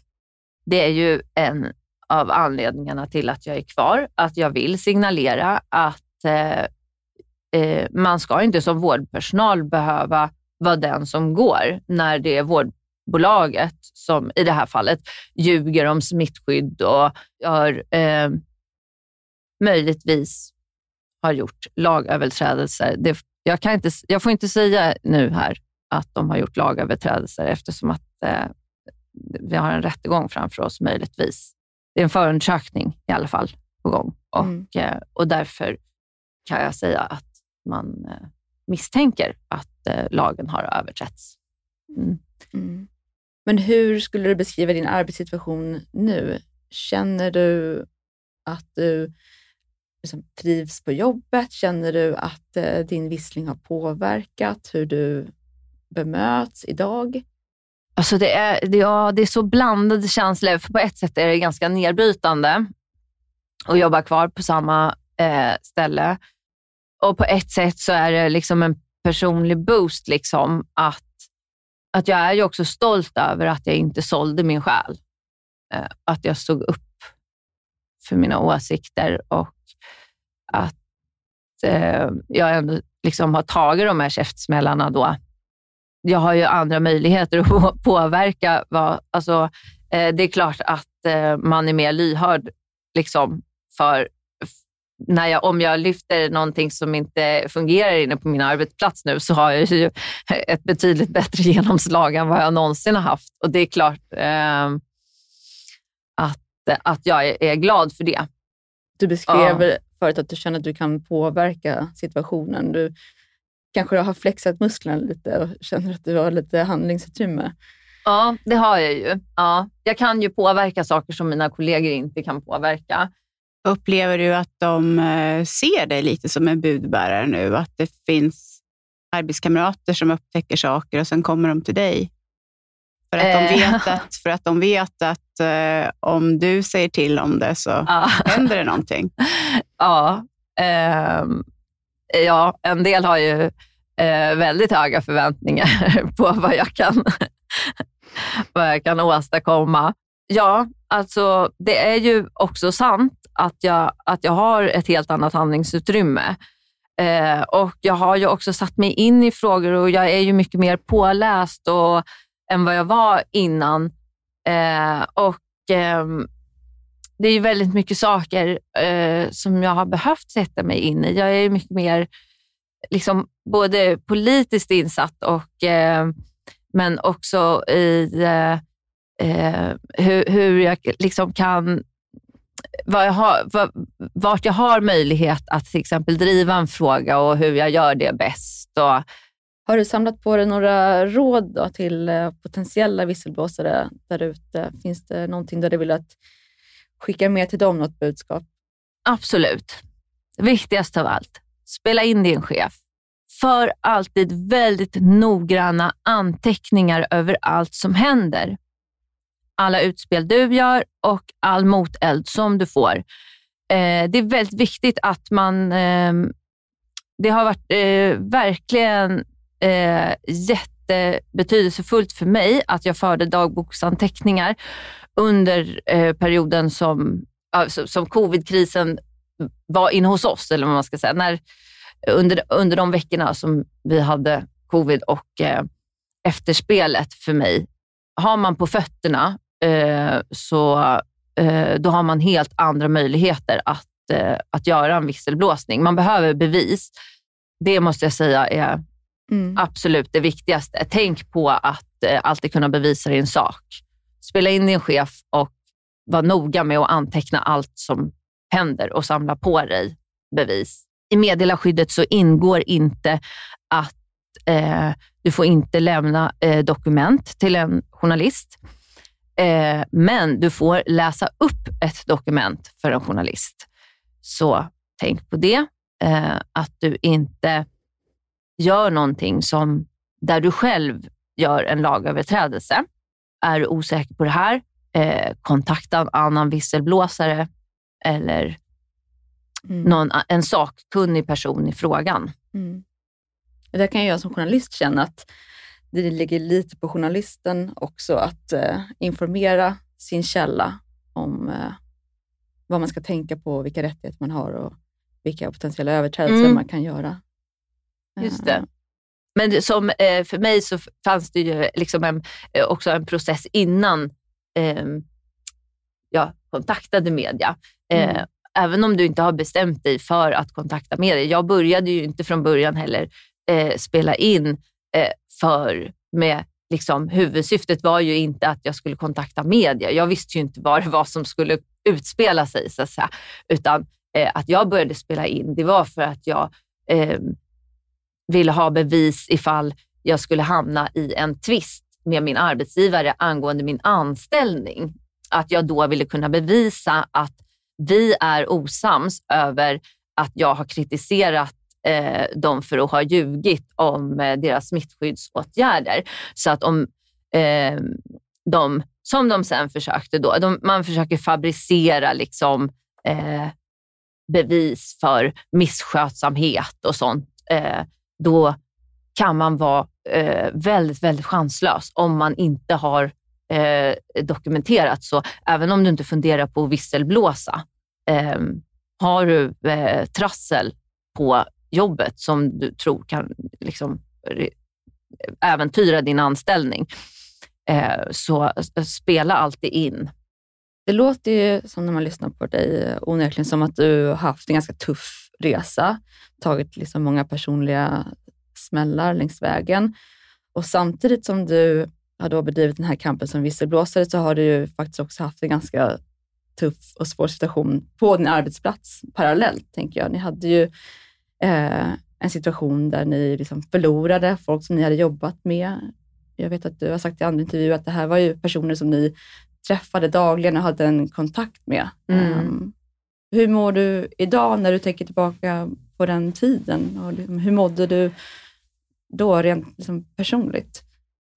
[SPEAKER 2] Det är ju en av anledningarna till att jag är kvar, att jag vill signalera att eh, eh, man ska inte som vårdpersonal behöva vara den som går när det är vårdbolaget som i det här fallet ljuger om smittskydd och gör, eh, möjligtvis har gjort lagöverträdelser. Det, jag, kan inte, jag får inte säga nu här att de har gjort lagöverträdelser eftersom att eh, vi har en rättegång framför oss möjligtvis. Det är en förundersökning i alla fall på gång och, mm. eh, och därför kan jag säga att man eh, misstänker att eh, lagen har överträtts. Mm.
[SPEAKER 1] Mm. Men hur skulle du beskriva din arbetssituation nu? Känner du att du liksom trivs på jobbet? Känner du att eh, din vissling har påverkat hur du bemöts idag?
[SPEAKER 2] Alltså det, är, det, ja, det är så blandade känslor. För på ett sätt är det ganska nedbrytande att jobba kvar på samma eh, ställe. Och på ett sätt så är det liksom en personlig boost. Liksom, att, att jag är ju också stolt över att jag inte sålde min själ. Eh, att jag stod upp för mina åsikter och att eh, jag ändå liksom har tagit de här käftsmällarna då. Jag har ju andra möjligheter att påverka. Vad, alltså, eh, det är klart att eh, man är mer lyhörd liksom, för när jag, om jag lyfter någonting som inte fungerar inne på min arbetsplats nu så har jag ju ett betydligt bättre genomslag än vad jag någonsin har haft. Och det är klart eh, att, att jag är glad för det.
[SPEAKER 1] Du beskrev ja förut att du känner att du kan påverka situationen. Du kanske har flexat musklerna lite och känner att du har lite handlingsutrymme.
[SPEAKER 2] Ja, det har jag ju. Ja, jag kan ju påverka saker som mina kollegor inte kan påverka.
[SPEAKER 3] Upplever du att de eh, ser dig lite som en budbärare nu? Att det finns arbetskamrater som upptäcker saker och sen kommer de till dig? För att de eh. vet att, för att, de vet att eh, om du säger till om det så ja. händer det någonting.
[SPEAKER 2] Ja, eh, ja, en del har ju eh, väldigt höga förväntningar på vad jag kan, vad jag kan åstadkomma. Ja, alltså det är ju också sant att jag, att jag har ett helt annat handlingsutrymme. Eh, och Jag har ju också satt mig in i frågor och jag är ju mycket mer påläst och än vad jag var innan. Eh, och eh, Det är väldigt mycket saker eh, som jag har behövt sätta mig in i. Jag är mycket mer liksom, både politiskt insatt och eh, men också i eh, eh, hur, hur jag liksom kan vad jag har, vart jag har möjlighet att till exempel driva en fråga och hur jag gör det bäst. Och,
[SPEAKER 1] har du samlat på dig några råd då till eh, potentiella visselblåsare där ute? Finns det någonting där du vill att skicka med till dem, något budskap?
[SPEAKER 2] Absolut. Viktigast av allt, spela in din chef. För alltid väldigt noggranna anteckningar över allt som händer. Alla utspel du gör och all moteld som du får. Eh, det är väldigt viktigt att man eh, det har varit eh, verkligen eh, jättebetydelsefullt för mig att jag förde dagboksanteckningar under eh, perioden som, alltså, som covidkrisen var inne hos oss, eller vad man ska säga. När, under, under de veckorna som vi hade covid och eh, efterspelet för mig. Har man på fötterna så eh, då har man helt andra möjligheter att, eh, att göra en visselblåsning. Man behöver bevis. Det måste jag säga är Mm. Absolut det viktigaste. Tänk på att eh, alltid kunna bevisa din sak. Spela in din chef och var noga med att anteckna allt som händer och samla på dig bevis. i meddelarskyddet så ingår inte att eh, du får inte lämna eh, dokument till en journalist. Eh, men du får läsa upp ett dokument för en journalist. Så tänk på det. Eh, att du inte gör någonting som, där du själv gör en lagöverträdelse. Är du osäker på det här, eh, kontakta en annan visselblåsare eller mm. någon, en sakkunnig person i frågan. Mm.
[SPEAKER 1] Det kan jag som journalist känna att det ligger lite på journalisten också att eh, informera sin källa om eh, vad man ska tänka på, vilka rättigheter man har och vilka potentiella överträdelser mm. man kan göra.
[SPEAKER 2] Just det. Eh. Men som, eh, för mig så fanns det ju liksom en, eh, också en process innan eh, jag kontaktade media. Mm. Även om du inte har bestämt dig för att kontakta media. Jag började ju inte från början heller eh, spela in eh, för med liksom, huvudsyftet var ju inte att jag skulle kontakta media. Jag visste ju inte vad det var som skulle utspela sig, så att säga. utan eh, att jag började spela in, det var för att jag eh, ville ha bevis ifall jag skulle hamna i en tvist med min arbetsgivare angående min anställning. Att jag då ville kunna bevisa att vi är osams över att jag har kritiserat eh, dem för att ha ljugit om eh, deras smittskyddsåtgärder. Så att om eh, de, som de sen försökte då, de, man försöker fabricera liksom, eh, bevis för misskötsamhet och sånt, eh, då kan man vara eh, väldigt, väldigt chanslös om man inte har eh, dokumenterat. Så även om du inte funderar på att visselblåsa, eh, har du eh, trassel på jobbet som du tror kan liksom, äventyra din anställning, eh, så eh, spela alltid in.
[SPEAKER 1] Det låter ju som när man lyssnar på dig eh, onekligen som att du har haft en ganska tuff resa, tagit liksom många personliga smällar längs vägen och samtidigt som du har då bedrivit den här kampen som visselblåsare så har du ju faktiskt också haft en ganska tuff och svår situation på din arbetsplats parallellt, tänker jag. Ni hade ju eh, en situation där ni liksom förlorade folk som ni hade jobbat med. Jag vet att du har sagt i andra intervjuer att det här var ju personer som ni träffade dagligen och hade en kontakt med. Mm. Um, hur mår du idag när du tänker tillbaka på den tiden? Och liksom, hur mådde du då rent liksom personligt?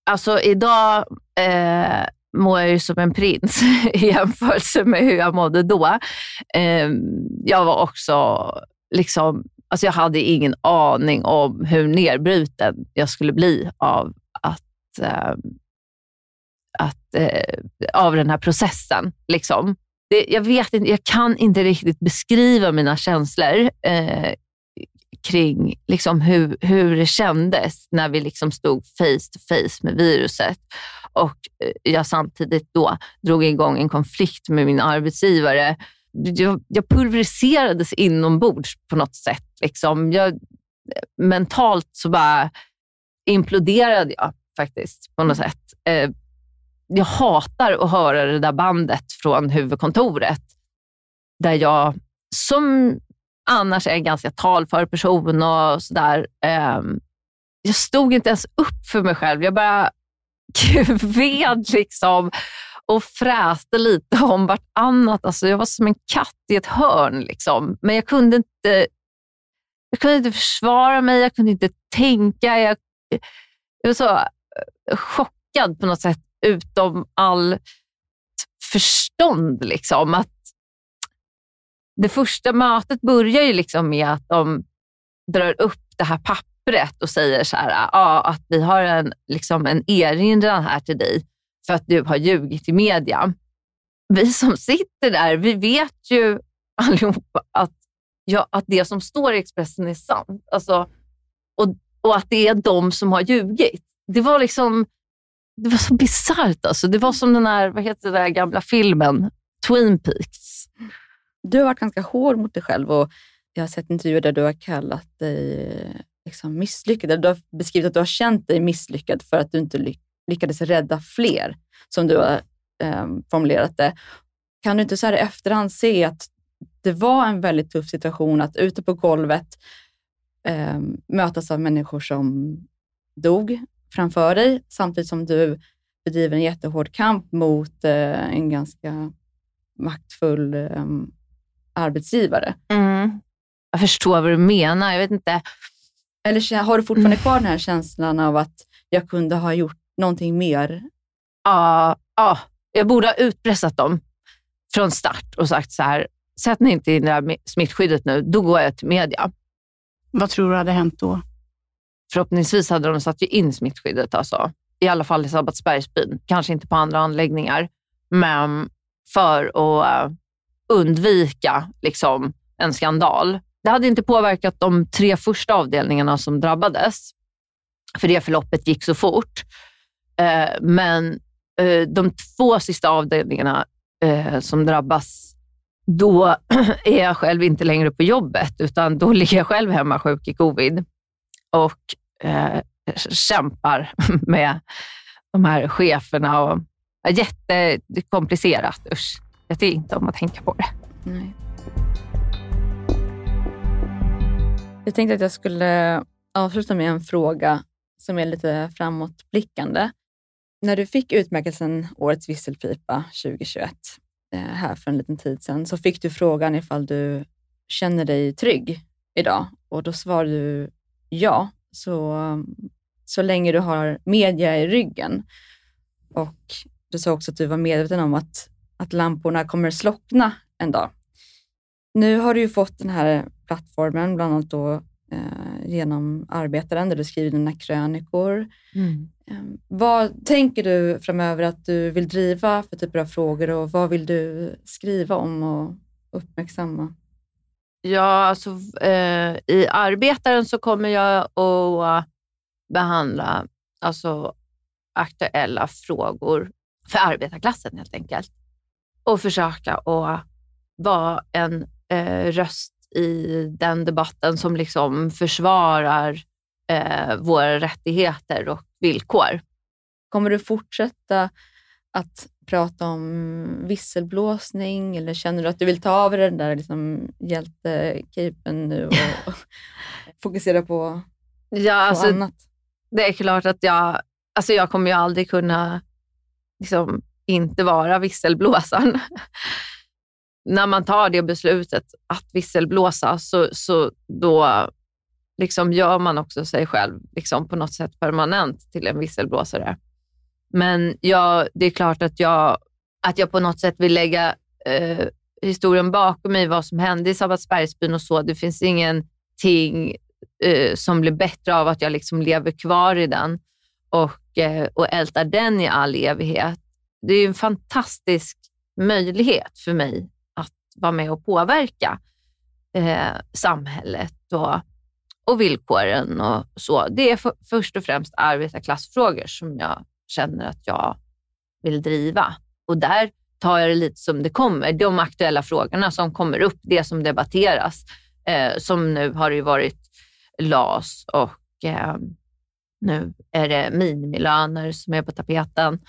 [SPEAKER 2] Alltså idag eh, mår jag ju som en prins i jämförelse med hur jag mådde då. Eh, jag var också liksom Alltså jag hade ingen aning om hur nedbruten jag skulle bli av, att, eh, att, eh, av den här processen. Liksom. Det, jag, vet inte, jag kan inte riktigt beskriva mina känslor eh, kring liksom hur, hur det kändes när vi liksom stod face to face med viruset och eh, jag samtidigt då drog igång en konflikt med min arbetsgivare jag, jag pulveriserades inombords på något sätt. Liksom. Jag, mentalt så bara imploderade jag faktiskt på något sätt. Eh, jag hatar att höra det där bandet från huvudkontoret där jag, som annars är en ganska talför person och sådär, eh, jag stod inte ens upp för mig själv. Jag bara kved liksom och fräste lite om vartannat. Alltså jag var som en katt i ett hörn. Liksom. Men jag kunde, inte, jag kunde inte försvara mig, jag kunde inte tänka. Jag, jag var så eh, chockad på något sätt, utom all förstånd. Liksom. Att det första mötet börjar ju liksom med att de drar upp det här pappret och säger så här, ah, att vi har en, liksom en erinran här till dig för att du har ljugit i media. Vi som sitter där, vi vet ju allihopa att, ja, att det som står i Expressen är sant. Alltså, och, och att det är de som har ljugit. Det var liksom det var så bisarrt. Alltså. Det var som den här, vad heter den där gamla filmen, Twin Peaks.
[SPEAKER 1] Du har varit ganska hård mot dig själv och jag har sett intervjuer där du har kallat dig eh, liksom misslyckad. Du har beskrivit att du har känt dig misslyckad för att du inte lyckats lyckades rädda fler, som du har eh, formulerat det. Kan du inte så här i efterhand se att det var en väldigt tuff situation att ute på golvet eh, mötas av människor som dog framför dig, samtidigt som du bedriver en jättehård kamp mot eh, en ganska maktfull eh, arbetsgivare.
[SPEAKER 2] Mm. Jag förstår vad du menar. Jag vet inte.
[SPEAKER 1] Eller har du fortfarande mm. kvar den här känslan av att jag kunde ha gjort någonting mer?
[SPEAKER 2] Ja, ja. jag borde ha utpressat dem från start och sagt så här, sätt ni inte in det här smittskyddet nu, då går jag till media.
[SPEAKER 3] Vad tror du hade hänt då?
[SPEAKER 2] Förhoppningsvis hade de satt in smittskyddet, alltså. i alla fall i Sabbatsbergsbyn. Kanske inte på andra anläggningar, men för att uh, undvika liksom, en skandal. Det hade inte påverkat de tre första avdelningarna som drabbades, för det förloppet gick så fort. Eh, men eh, de två sista avdelningarna eh, som drabbas då är jag själv inte längre på jobbet, utan då ligger jag själv hemma sjuk i covid och eh, kämpar med de här cheferna. Och, jättekomplicerat. Usch, jag tycker inte om att tänka på det. Nej.
[SPEAKER 1] Jag tänkte att jag skulle avsluta med en fråga som är lite framåtblickande. När du fick utmärkelsen Årets visselpipa 2021, eh, här för en liten tid sedan, så fick du frågan ifall du känner dig trygg idag och då svarade du ja, så, så länge du har media i ryggen. Och du sa också att du var medveten om att, att lamporna kommer slockna en dag. Nu har du ju fått den här plattformen, bland annat då, eh, genom Arbetaren, där du skriver dina krönikor. Mm. Ehm, vad tänker du framöver att du vill driva för typer av frågor och vad vill du skriva om och uppmärksamma?
[SPEAKER 2] Ja, alltså eh, i Arbetaren så kommer jag att behandla alltså, aktuella frågor för arbetarklassen helt enkelt och försöka att vara en eh, röst i den debatten som liksom försvarar eh, våra rättigheter och villkor.
[SPEAKER 1] Kommer du fortsätta att prata om visselblåsning eller känner du att du vill ta av dig den där liksom hjältecapen nu och, fokusera på, ja, på alltså, annat?
[SPEAKER 2] Det är klart att jag, alltså jag kommer ju aldrig kunna liksom, inte vara visselblåsaren. När man tar det beslutet att visselblåsa så, så då liksom gör man också sig själv liksom på något sätt permanent till en visselblåsare. Men jag, det är klart att jag, att jag på något sätt vill lägga eh, historien bakom mig, vad som hände i Sabbatsbergsbyn och så. Det finns ingenting eh, som blir bättre av att jag liksom lever kvar i den och, eh, och ältar den i all evighet. Det är en fantastisk möjlighet för mig vara med och påverka eh, samhället och och villkoren och så. Det är för, först och främst arbetarklassfrågor som jag känner att jag vill driva. Och där tar jag det lite som det kommer. De aktuella frågorna som kommer upp, det som debatteras. Eh, som nu har det varit LAS och eh, nu är det minimilöner som är på tapeten.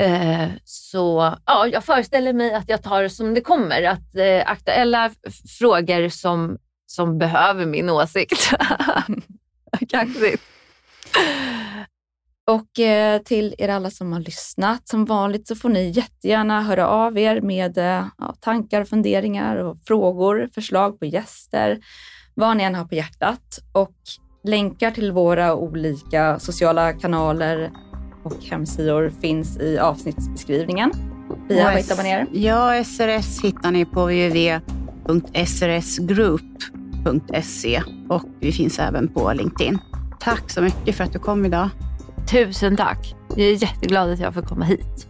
[SPEAKER 2] Eh, så ja, jag föreställer mig att jag tar det som det kommer. Att eh, aktuella frågor som som behöver min åsikt. Kaxigt.
[SPEAKER 1] Och eh, till er alla som har lyssnat, som vanligt så får ni jättegärna höra av er med eh, ja, tankar, funderingar och frågor, förslag på gäster, vad ni än har på hjärtat. Och länkar till våra olika sociala kanaler och hemsidor finns i avsnittsbeskrivningen. Pia, vad hittar man er?
[SPEAKER 3] Ja, SRS hittar ni på www.srsgroup www.se och vi finns även på LinkedIn. Tack så mycket för att du kom idag.
[SPEAKER 2] Tusen tack. Jag är jätteglad att jag får komma hit.